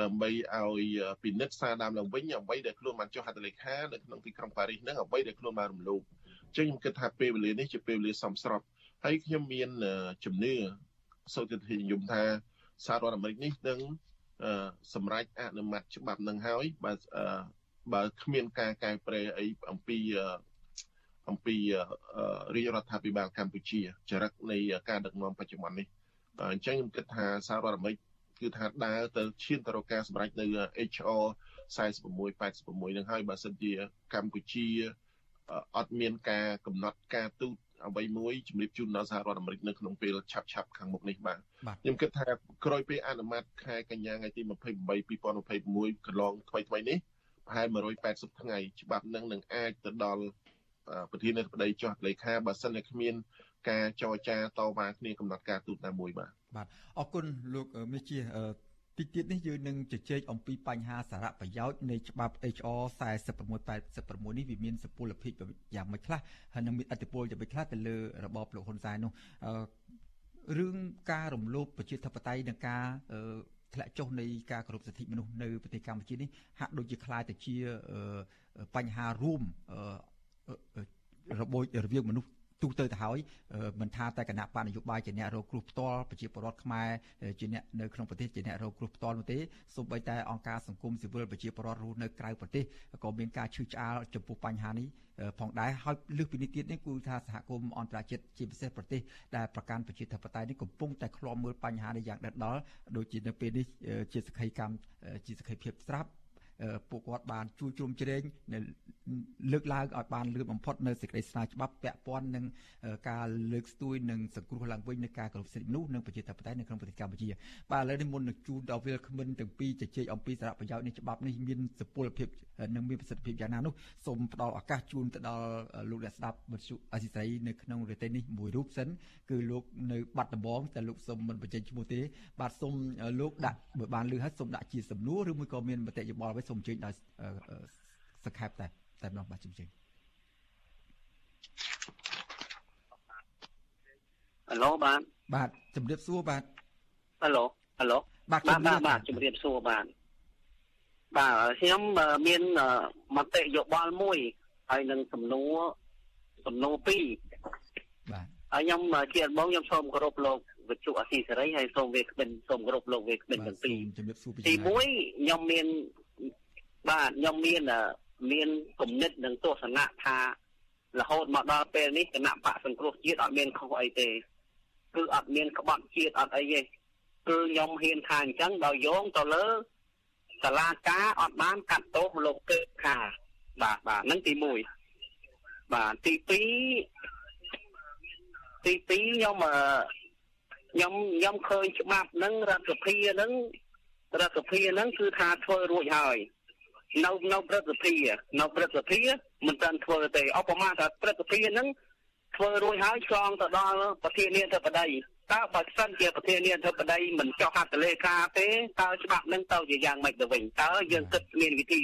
ដើម្បីឲ្យពិនិត្យសារដើមឡើងវិញអ្វីដែលខ្លួនបានចុះហត្ថលេខានៅក្នុងទីក្រុងប៉ារីសហ្នឹងអ្វីដែលខ្លួនបានរំលោភអញ្ចឹងខ្ញុំគិតថាពេលវេលានេះជាពេលវេលាសមស្របហើយខ្ញុំមានជំនឿសូត្រនិយមថាសហរដ្ឋអាមេរិកនេះនឹងសម្រាប់អនុម័តច្បាប់នឹងហើយបើបើគ្មានការកែប្រែអីអំពី អំពីរាជរដ្ឋាភិបាលកម្ពុជាចរិតនៃការដឹកនាំបច្ចុប្បន្ននេះអញ្ចឹងខ្ញុំគិតថាសហរដ្ឋអាមេរិកគឺថាដើរទៅឈានទៅរកការសម្រេចនៅ HR 46 86នឹងហើយបើសិនជាកម្ពុជាអត់មានការកំណត់ការទូតអ្វីមួយជំរាបជូនដល់សហរដ្ឋអាមេរិកនៅក្នុងពេលឆាប់ឆាប់ខាងមុខនេះបាទខ្ញុំគិតថាក្រោយពេលអនុម័តខែកញ្ញាថ្ងៃទី28 2021កន្លងថ្មីថ្មីនេះប្រហែល180ថ្ងៃច្បាប់នឹងនឹងអាចទៅដល់ ប្រធានាធិបតីចុះលេខាបើសិនជាគ្មាន ការចរចាតវ៉ាគ្នាកំណត់ការទូតណាមួយបាទបាទអរគុណលោកមេជាតិចទៀតនេះយើងនឹងជជែកអំពីបញ្ហាសារៈប្រយោជន៍នៃច្បាប់ HR 4686នេះវាមានសុពលភាពយ៉ាងម៉េចខ្លះហើយនឹងមានអធិបុលយ៉ាងម៉េចខ្លះទៅលើរបបលោកហ៊ុនសែននោះរឿងការរំលោភប្រជាធិបតេយ្យនិងការធ្លាក់ចុះនៃការគោរពសិទ្ធិមនុស្សនៅប្រទេសកម្ពុជានេះហាក់ដូចជាคล้ายទៅជាបញ្ហារួម របូចរវាងមនុស្សទូទៅទៅហើយមិនថាតែគណៈបកនយោបាយជាអ្នករងគ្រោះផ្ទាល់ប្រជាពលរដ្ឋខ្មែរជាអ្នកនៅក្នុងប្រទេសជាអ្នករងគ្រោះផ្ទាល់នោះទេសូម្បីតែអង្គការសង្គមស៊ីវិលប្រជាពលរដ្ឋរស់នៅក្រៅប្រទេសក៏មានការឈឺឆ្អាលចំពោះបញ្ហានេះផងដែរហើយលើសពីនេះទៀតនេះគឺថាសហគមន៍អន្តរជាតិជាពិសេសប្រទេសដែលប្រកាន់ប្រជាធិបតេយ្យនេះកំពុងតែឃ្លាំមើលបញ្ហានេះយ៉ាងដិតដល់ដូចជានៅពេលនេះជាសក្ខីកម្មជាសក្ខីភាពស្រាប់ ពួកគាត់បានជួយជ្រោមជ្រែងលើកឡើងឲ្យបានលឿនបំផុតនៅសេចក្តីស្នើច្បាប់ពាក់ព័ន្ធនឹងការលើកស្ទួយនិងសង្គ្រោះឡើងវិញនៃការគោរពសិទ្ធិមនុស្សនិងប្រជាធិបតេយ្យនៅក្នុងប្រទេសកម្ពុជាបាទឥឡូវនេះមុននឹងជូនដល់វិលគ្មិនទាំងពីរជជែកអំពីសារៈប្រយោជន៍នៃច្បាប់នេះមានសុពលភាព និងមានប្រសិទ្ធភាពយ៉ាងណានោះសូមផ្ដល់ឱកាសជូនទៅដល់លោកអ្នកស្ដាប់វិទ្យុអស៊ីសេរីនៅក្នុងរយៈពេលនេះមួយរូបសិនគឺលោកនៅបាត់ដំបងតែលោកសូមមិនបញ្ចេញឈ្មោះទេ បាទសូមលោកដាក់បើបានលឺហើយសូមដាក់ជាសំណួរឬមួយក៏មានមតិយោបល់អ្វីសូមអញ្ជើញដោយសង្ខេបតែតែម្ដងបាទជម្រាបហៅឡូបាទបាទជម្រាបសួរបាទហៅឡូហៅឡូបាទបាទបាទជម្រាបសួរបាទ បាទខ្ញុំមានមតិយោបល់មួយហើយនឹងសំណួរសំណួរពីរបាទហើយខ្ញុំជាដំបូងខ្ញុំសូមគោរពលោកវិទ្យុអសីសេរីហើយសូមវេក្បិនសូមគោរពលោកវេក្បិនទាំងពីរទី1ខ្ញុំមានបាទខ្ញុំមានមានគំនិតនិងទស្សនៈថារហូតមកដល់ពេលនេះគណៈបកសង្គ្រោះជាតិអត់មានខុសអីទេគឺអត់មានក្បត់ជាតិអត់អីទេគឺខ្ញុំហ៊ានថាអញ្ចឹងដោយយោងទៅលើ សាលាការអត់បានកាត់ទោសលោកកេខាបាទបាទហ្នឹងទី1បាទទី2ទី2ខ្ញុំខ្ញុំខ្ញុំឃើញច្បាប់ហ្នឹងរដ្ឋសភាហ្នឹងរដ្ឋសភាហ្នឹងគឺថាធ្វើរួចហើយនៅនៅព្រឹទ្ធសភានៅព្រឹទ្ធសភាមិនទាន់ធ្វើទេឧបមាថាព្រឹទ្ធសភាហ្នឹងធ្វើរួចហើយឆ្លងទៅដល់ប្រធានាធិបតី តើបើសិនជាប្រធានាធិបតីមិនចុះហត្ថលេខាទេតើច្បាប់នឹងទៅជាយ៉ាងម៉េចទៅវិញតើយើងគិតមានវិធី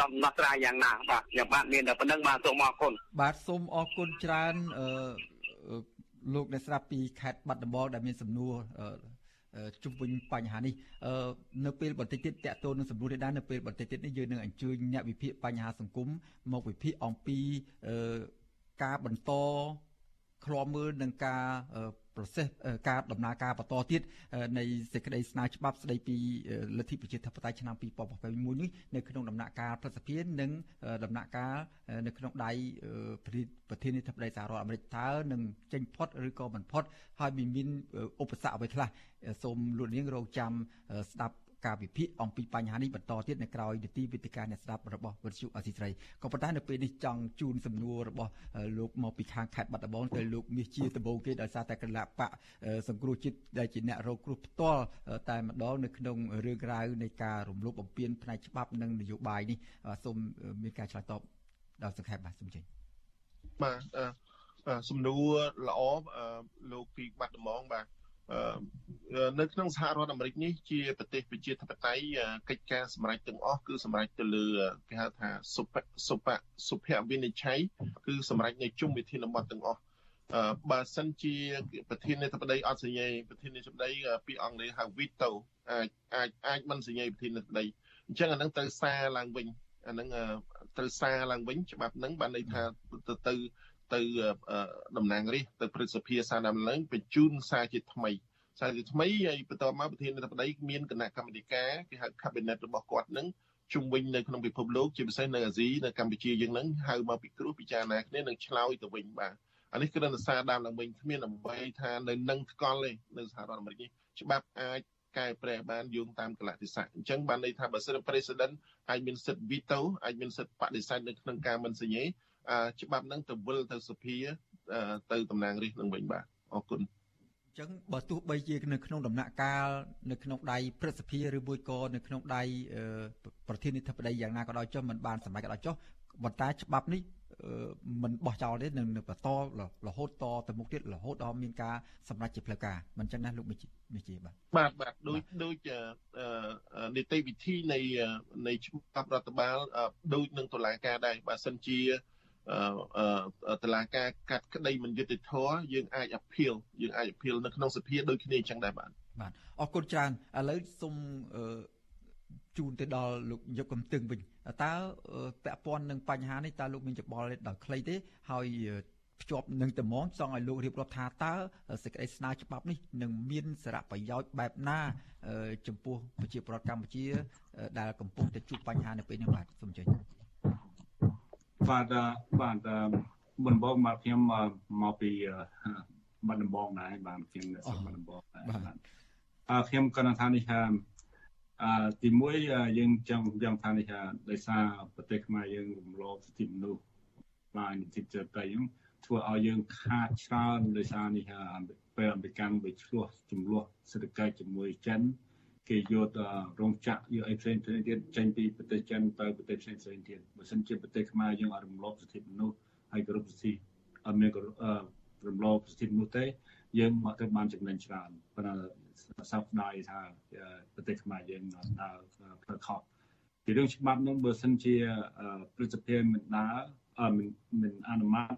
ដំណោះស្រាយយ៉ាងណាបាទខ្ញុំបាទមានតែប៉ុណ្្នឹងបាទសូមអរគុណបាទសូមអរគុណច្រើនអឺលោកអ្នកស្ដាប់ពីខេត្តបាត់ដំបងដែលមានសំណួរជុំវិញបញ្ហានេះនៅពេលបន្តិចទៀតតកតូននឹងសម្រួលនេះដែរនៅពេលបន្តិចទៀតនេះយើងនឹងអញ្ជើញអ្នកវិភាគបញ្ហាសង្គមមកវិភាគអំពីការបន្តឃ្លាំមើលនឹងការ ប្រសេសការដំណើរការបន្តទៀតនៃសេចក្តីស្នើច្បាប់ស្តីពីលទ្ធិប្រជាធិបតេយ្យឆ្នាំ2021នេះនៅក្នុងដំណាក់កាលប្រសិទ្ធភាពនិងដំណាក់កាលនៅក្នុងដៃប្រធានាធិបតីសហរដ្ឋអាមេរិកតើនឹងចេញផុតឬក៏មិនផុតហើយមានឧបសគ្គអ្វីខ្លះសូមលោកនាងរងចាំស្ដាប់ ការវិភាគអំពីបញ្ហានេះបន្តទៀតនៅក្រោយនីតិវិទ្យាអ្នកស្ដាប់របស់វិទ្យុអសីស្រីក៏ប៉ុន្តែនៅពេលនេះចង់ជូនសំណួររបស់លោកមកពីខាងខេត្តបាត់ដំបងទៅលោកមាសជាដំបងគេដោយសារតែគណៈបកសង្គ្រោះជាតិដែលជាអ្នករងគ្រោះផ្ទាល់តែម្ដងនៅក្នុងរឿងរ៉ាវនៃការរំលោភបំពានផ្នែកច្បាប់និងនយោបាយនេះសូមមានការឆ្លើយតបដល់សង្ខេបបាទសូមជម្រាបបាទសំណួរល្អលោកពីបាត់ដំបងបាទ នៅក្នុងសហរដ្ឋអាមេរិកនេះជាប្រទេសប្រជាធិបតេយ្យកិច្ចការសម្រេចទាំងអស់គឺសម្រេចទៅលើគេហៅថាសុភសុភសុភវិនិច្ឆ័យគឺសម្រេចនៅជុំវិធានបទទាំងអស់បើសិនជាប្រធានាធិបតីអត់សញ្ញេប្រធានាធិបតីពីអង់គ្លេសហៅ veto អាចអាចអាចមិនសញ្ញេប្រធានាធិបតីអញ្ចឹងអានឹងត្រូវសារឡើងវិញអានឹងត្រូវសារឡើងវិញច្បាប់ហ្នឹងបានន័យថាទៅទៅ ទៅតំណាងរាស្ត្រទៅព្រឹទ្ធសភាសាដំឡើងបញ្ជូនសារជាថ្មីសារជាថ្មីហើយបន្តមកប្រធានាធិបតីមានគណៈកម្មាធិការគេហៅ cabinet របស់គាត់នឹងជុំវិញនៅក្នុងពិភពលោកជាពិសេសនៅអាស៊ីនៅកម្ពុជាយើងនឹងហៅមកពិគ្រោះពិចារណាគ្នានឹងឆ្លើយទៅវិញបាទអានេះគឺរសារដើមឡើងវិញគ្មានអ្វីថានៅនឹងថ្កល់ទេនៅសហរដ្ឋអាមេរិកនេះច្បាប់អាចកែប្រែបានយោងតាមកលៈទេសៈអញ្ចឹងបានន័យថាបើសិន president អាចមានសិទ្ធិ veto អាចមានសិទ្ធិបដិសេធនៅក្នុងការមិនសញ្ញេ ច្បាប់ហ្នឹងទៅវិលទៅសភាទៅតំណាងរាស្ត្រនឹងវិញបាទអរគុណចឹងបើទោះបីជានៅក្នុងដំណាក់កាលនៅក្នុងដៃព្រឹទ្ធសភាឬមួយក៏នៅក្នុងដៃប្រធានាធិបតីយ៉ាងណាក៏ដោយចុះមិនបានសម្រេចក៏ដោយចុះប៉ុន្តែច្បាប់នេះមិនបោះចោលទេនឹងបន្តរហូតតទៅមុខទៀតរហូតដល់មានការសម្រេចជាផ្លូវការមិនចឹងណាលោកមេជាបាទបាទបាទដូចដូចនីតិវិធីនៃនៃច្បាប់រដ្ឋបាលដូចនឹងតុលាការដែរបើសិនជា តឡាការកាត់ក្តីមិនយុត្តិធម៌យើងអាចអភៀលយើងអាចអភៀលនៅក្នុងសភាដូចគ្នាអញ្ចឹងដែរបាទបាទអរគុណច្រើនឥឡូវសូមជូនទៅដល់លោកយុគកំទឹងវិញតើពាក់ព័ន្ធនឹងបញ្ហានេះតើលោកមានច្បល់ដល់ខ្លីទេហើយភ្ជាប់នឹងតំងចង់ឲ្យលោករៀបរាប់ថាតើសេចក្តីស្នើច្បាប់នេះនឹងមានសារៈប្រយោជន៍បែបណា ចំពោះប្រជាពលរដ្ឋកម្ពុជា ដែលកំពុងតែជួបបញ្ហានៅពេលនេះបាទសូមអញ្ជើញ បាទបាទបំបងមកខ្ញុំមកពីបាត់ដំបងដែរបាទខ្ញុំនៅបាត់ដំបងដែរបាទអឺខ្ញុំក៏នឹងថានេះថាអឺទីមួយយើងចង់យ៉ាងថានេះថាដោយសារប្រទេសខ្មែរយើងរំលោភសិទ្ធិមនុស្សបានសិទ្ធិចិត្តហ្នឹងធ្វើឲ្យយើងខាតច្រើនដោយសារនេះថាពេលអមេរិកវាឆ្លោះចំនួនសេដ្ឋកិច្ចជាមួយចិន គេយករោងចក្រយកអីផ្សេងផ្សេងទៀតចេញពីប្រទេសចិនទៅប្រទេសផ្សេងផ្សេងទៀតបើសិនជាប្រទេសខ្មែរយើងអត់រំលោភសិទ្ធិមនុស្សហើយគោរពសិទ្ធិអត់មានរំលោភសិទ្ធិមនុស្សទេយើងមកទៅបានចំណេញច្រើនប៉ុន្តែសោកស្ដាយថាប្រទេសខ្មែរយើងដើរផ្លូវខុសពីរឿងច្បាប់នោះបើសិនជាព្រឹទ្ធសភាមិនដើរមិនមិនអនុម័ត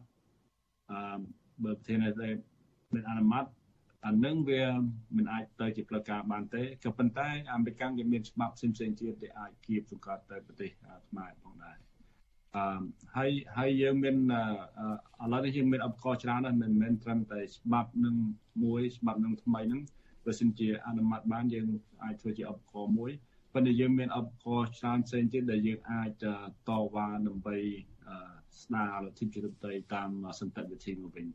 អឺបើប្រធានទេមិនអនុម័ត អានឹងវាមិនអាចទៅជាផ្លូវការបានទេក៏ប៉ុន្តែអាមេរិកវាមានច្បាប់ផ្សេងផ្សេងទៀតដែលអាចគៀបសង្កត់ទៅប្រទេសខ្មែរផងដែរអឺហើយហើយយើងមានឥឡូវនេះយើងមានឧបករណ៍ច្រើនណាស់មិនមែនត្រឹមតែច្បាប់នឹងមួយច្បាប់នឹងថ្មីហ្នឹងបើសិនជាអនុម័តបានយើងអាចធ្វើជាឧបករណ៍មួយប៉ុន្តែយើងមានឧបករណ៍ច្រើនផ្សេងទៀតដែលយើងអាចតវ៉ាដើម្បីស្ដារលទ្ធិប្រជាធិបតេយ្យតាមសន្តិវិធីមកវិញ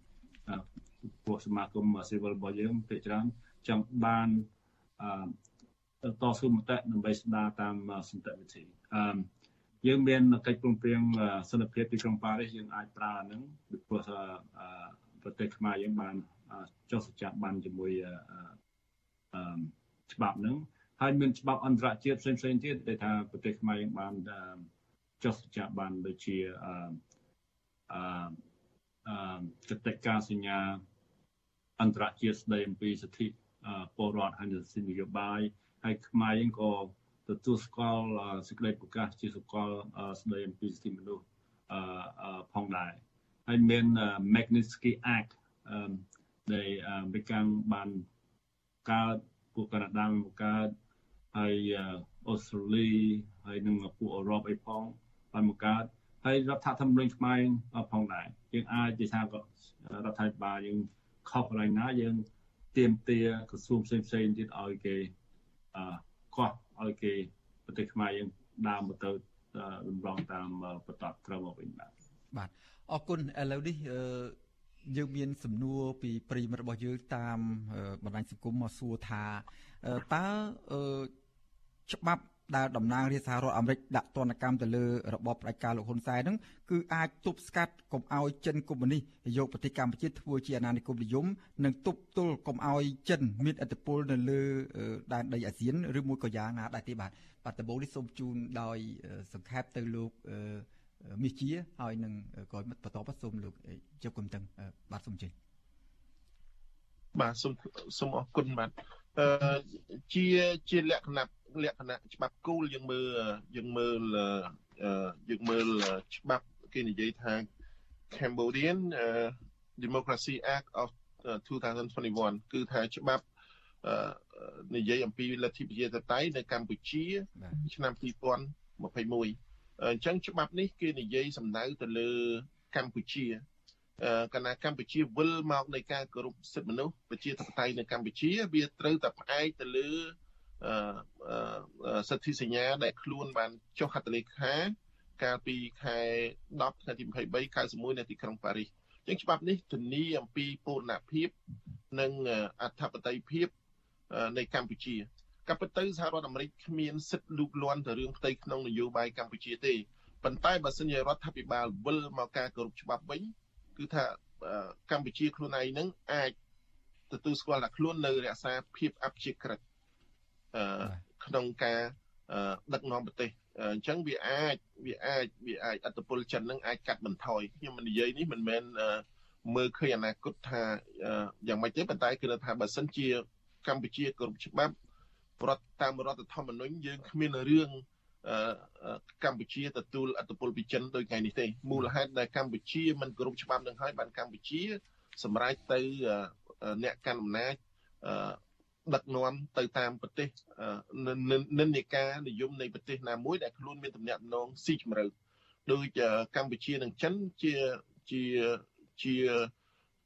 ពួកសមាគមស៊ីវិលរបស់យើងភាគច្រើនចង់បានអឺតស៊ូមតិដើម្បីស្ដារតាមសន្តិវិធីអឺយើងមានកិច្ចព្រមព្រៀងសន្តិភាពទីក្រុងប៉ារីសយើងអាចប្រើអានឹងពីព្រោះប្រទេសខ្មែរយើងបានចុះសច្ចាប័នជាមួយអឺច្បាប់ហ្នឹងហើយមានច្បាប់អន្តរជាតិផ្សេងផ្សេងទៀតដែលថាប្រទេសខ្មែរយើងបានចុះសច្ចាប័នដូចជាអឺអឺកតិកាសញ្ញា អន្តរជាតិស្ដីអំពីសិទ្ធិពលរដ្ឋហើយសិទ្ធិនយោបាយហើយខ្មែរយើងក៏ទទួលស្គាល់សេចក្តីប្រកាសជាសកលស្ដីអំពីសិទ្ធិមនុស្សផងដែរហើយមាន Magnitsky Act ដែលអមេរិកបានកើតពួកកាណាដាបង្កើតហើយអូស្ត្រាលីហើយនឹងពួកអឺរ៉ុបអីផងបានបង្កើតហើយរដ្ឋធម្មនុញ្ញខ្មែរផងដែរយើងអាចនិយាយថាក៏រដ្ឋាភិបាលយើង ខុសកន្លែងណាយើងទៀមទាក្រសួងផ្សេងផ្សេងទៀតឲ្យគេអឺកោះឲ្យគេប្រទេសខ្មែរយើងដើរមកទៅរំលងតាមបន្តត្រូវមកវិញបាទបាទអរគុណឥឡូវនេះយើងមានសំណួរពីប្រិយមិត្តរបស់យើងតាមបណ្ដាញសង្គមមកសួរថាតើច្បាប់ ដែលតំណាងរាជសហរដ្ឋអាមេរិកដាក់ទណ្ឌកម្មទៅលើរបបផ្ដាច់ការលោកហ៊ុនសែនហ្នឹងគឺអាចទប់ស្កាត់កុំឲ្យចិនកុម្មុយនីសយកប្រទេសកម្ពុជាធ្វើជាអាណានិគមនិយមនិងទប់ទល់កុំឲ្យចិនមានឥទ្ធិពលនៅលើដែនដីអាស៊ានឬមួយក៏យ៉ាងណាដែរទេបាទបាទដំបូងនេះសូមជូនដោយសង្ខេបទៅលោកមាសជាហើយនឹងក្រោយមិត្តបន្តបាទសូមលោកជប់កំតឹងបាទសូមជឿបាទសូមសូមអរគុណបាទអឺជាជាលក្ខណៈ លក្ខណៈច្បាប់គោលយើងមើលយើងមើលយើងមើលច្បាប់គេនិយាយថា Cambodian Democracy Act of 2021គឺថាច្បាប់និយាយអំពីលទ្ធិប្រជាធិបតេយ្យនៅកម្ពុជា ឆ្នាំ2021អញ្ចឹងច្បាប់នេះគេនិយាយសំដៅទៅលើកម្ពុជាកណាកម្ពុជាវិលមកនៃការគោរពសិទ្ធិមនុស្សប្រជាធិបតេយ្យនៅកម្ពុជា វាត្រូវតែផ្អែកទៅលើ សិទ្ធិសញ្ញាដែលខ្លួនបានចុះហត្ថលេខាកាលពីខែ10ថ្ងៃទី23 91នៅទីក្រុងប៉ារីសអញ្ចឹងច្បាប់នេះធានាអំពីពូរណភាព និងអធិបតេយ្យភាពនៃកម្ពុជាក៏ប៉ុន្តែសហរដ្ឋអាមេរិកគ្មានសិទ្ធិលូកលាន់ទៅរឿងផ្ទៃក្នុងនយោបាយកម្ពុជាទេប៉ុន្តែបើសិនជារដ្ឋាភិបាលវិលមកការគោរពច្បាប់វិញគឺថាកម្ពុជាខ្លួនឯងនឹងអាចទទួលស្គាល់ថាខ្លួននៅរក្សាភាពអព្យាក្រឹត ក្នុងការដឹកនាំប្រទេសអញ្ចឹងវាអាចវាអាចវាអាចអត្តពលចិននឹងអាចកាត់បន្ថយខ្ញុំនិយាយនេះមិនមែនមើលឃើញអនាគតថាយ៉ាងម៉េចទេប៉ុន្តែគឺថាបើសិនជាកម្ពុជាគ្រប់ច្បាប់រដ្ឋតាមរដ្ឋធម្មនុញ្ញយើងគ្មានរឿងកម្ពុជាទទួលអត្តពលពីចិនដោយថ្ងៃនេះទេមូលហេតុដែលកម្ពុជាមិនគោរពច្បាប់នឹងហើយបានកម្ពុជា សម្រេចទៅអ្នកកាន់អំណាច ដឹកនាំទៅតាមប្រទេសនិន្នាការនិយមនៃប្រទេសណាមួយដែលខ្លួនមានទំនាក់ទំនងស៊ីជម្រៅដូចកម្ពុជានិងចិនជាជាជា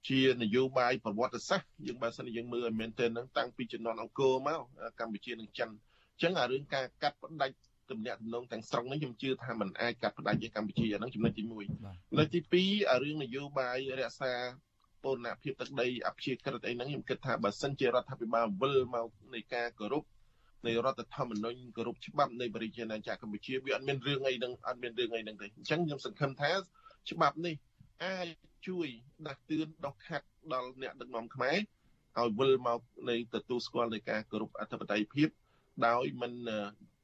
ជានយោបាយប្រវត្តិសាស្ត្រយើងបើសិនយើងមើលឲ្យមែនទែនហ្នឹងតាំងពីជំនាន់អង្គរមកកម្ពុជានិងចិនអញ្ចឹងអារឿងការកាត់ផ្ដាច់ទំនាក់ទំនងទាំងស្រុងនេះខ្ញុំជឿថាมันអាចកាត់ផ្ដាច់ជាកម្ពុជាអាហ្នឹងចំណុចទី1ចំណុចទី2អារឿងនយោបាយរក្សា ពូរណភាពទឹកដីអព្យាក្រឹតអីហ្នឹងខ្ញុំគិតថាបើសិនជារដ្ឋាភិបាលវិលមកនៃការគោរពនៃរដ្ឋធម្មនុញ្ញគោរពច្បាប់នៃបរិយាណាចក្រកម្ពុជាវាអត់មានរឿងអីហ្នឹងអត់មានរឿងអីហ្នឹងទេអញ្ចឹងខ្ញុំសង្ឃឹមថាច្បាប់នេះអាចជួយដាស់តឿនដោះខាត់ដល់អ្នកដឹកនាំខ្មែរឲ្យវិលមកនៃទទួលស្គាល់នៃការគោរពអធិបតេយ្យភាពដោយមិន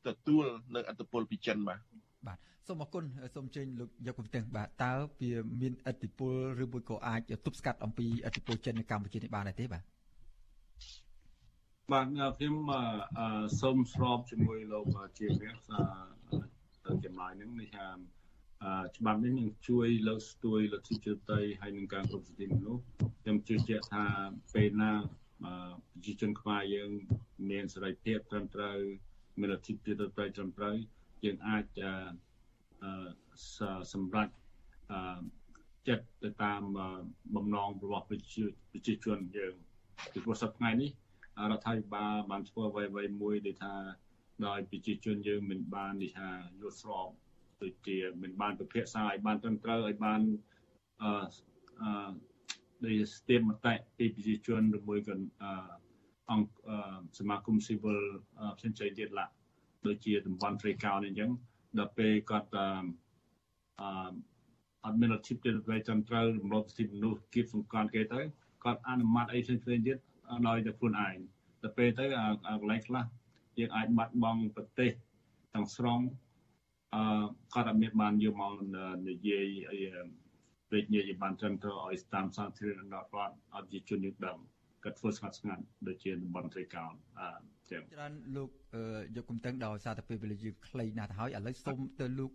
ទទួលនៅអត្តពលពីចិនបាទ បាទសូមអរគុណសូមអញ្ជើញលោកយកកំទាំងបាទតើវាមានអត្តពលឬមួយក៏អាចទប់ស្កាត់អំពីអត្តពលចិននៅកម្ពុជានេះបានទេបាទបាទខ្ញុំសូមស្របជាមួយលោកជាព្រះចម្លើយនឹងនេះថាច្បាប់នេះនឹងជួយលើកស្ទួយលទ្ធិជាតិហើយនឹងការគ្រប់សិទ្ធិមនុស្សខ្ញុំជឿជាក់ថាពេលណាប្រជាជនខ្មែរយើងមានសេរីភាពត្រឹមត្រូវមានលទ្ធិជាតិត្រឹមត្រូវ យើងអាចសម្រេចចិត្តទៅតាមបំណងរបស់ប្រជាប្រជាជនយើងពីព្រោះសប្តាហ៍នេះរដ្ឋាភិបាលបានធ្វើអ្វីៗមួយដែលថាដោយប្រជាជនយើងមិនបាននេះថាយល់ស្របដូចជាមិនបានពិភាក្សាឲ្យបានត្រឹមត្រូវឲ្យបានអឺអឺដោយស្ទាមមតិពីប្រជាជនឬមួយក៏អង្គសមាគមស៊ីវិលផ្សេងៗទៀតឡា ដូចជាតំបន់ព្រៃកោណអញ្ចឹងដល់ពេលគាត់អឺអត់មានលទ្ធិទៅត្រឹមត្រូវរំលោភសិទ្ធិមនុស្សគៀបសង្កត់គេទៅគាត់អនុម័តអីផ្សេងៗទៀតដោយតែខ្លួនឯងដល់ពេលទៅកន្លែងខ្លះយើងអាចបាត់បង់ប្រទេសទាំងស្រុងអឺគាត់អត់មានបានយកមកនិយាយអីពេកនិយាយបានត្រឹមត្រូវឲ្យតាមសាធារណរដ្ឋឲ្យជាជនយើងដឹងអគាត់ធ្វើស្ងាត់ស្ងាត់ដូចជាតំបន់ត្រីកោណអឺ ចឹងច្រើនលោកយកគំតឹងដោយសារតែពេលវេលាយើងខ្លីណាស់ទៅហើយឥឡូវសូមទៅលោក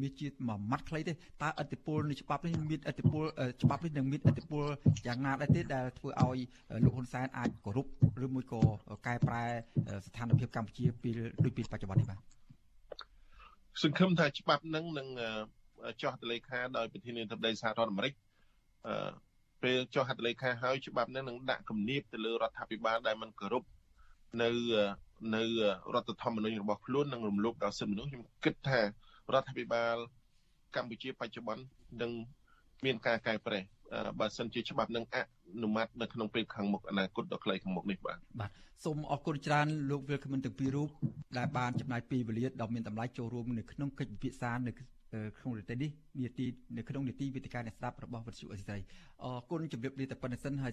មានជាតិមួយម៉ាត់ខ្លីទេតើអធិពលនៃច្បាប់នេះមានអធិពលច្បាប់នេះនឹងមានអធិពលយ៉ាងណាដែរទេដែលធ្វើឲ្យលោកហ៊ុនសែនអាចគោរពឬមួយក៏កែប្រែស្ថានភាពកម្ពុជាពីដូចពីបច្ចុប្បន្ននេះបាទសង្ឃឹមថាច្បាប់នឹងនឹងចោះតលេខាដោយប្រធានាធិបតីសហរដ្ឋអាមេរិកអឺពេលចុះហត្ថលេខាហើយច្បាប់នេះនឹងដាក់គំនាបទៅលើរដ្ឋាភិបាលដែលមិនគោរព នៅនៅរដ្ឋធម្មនុញ្ញរបស់ខ្លួននិងរំលោភដល់សិទ្ធិមនុស្សខ្ញុំគិតថារដ្ឋាភិបាលកម្ពុជាបច្ចុប្បន្ននឹងមានការកែប្រែបើសិនជាច្បាប់នឹងអនុម័តនៅក្នុងពេលខាងមុខអនាគតដ៏ខ្លីខាងមុខនេះបាទបាទសូមអរគុណច្រើនលោកវិលខមមិនទាំងពីររូបដែលបានចំណាយពេលវេលាដ៏មានតម្លៃចូលរួមនៅក្នុងកិច្ចពិភាក្សានៅក្នុងនីតិនេះនីតិនៅក្នុងនីតិវិទ្យាអ្នកស្ដាប់របស់វិទ្យុអេស៊ីសរ៉ៃអរគុណជម្រាបលាតែប៉ុណ្្នេះសិនហើយ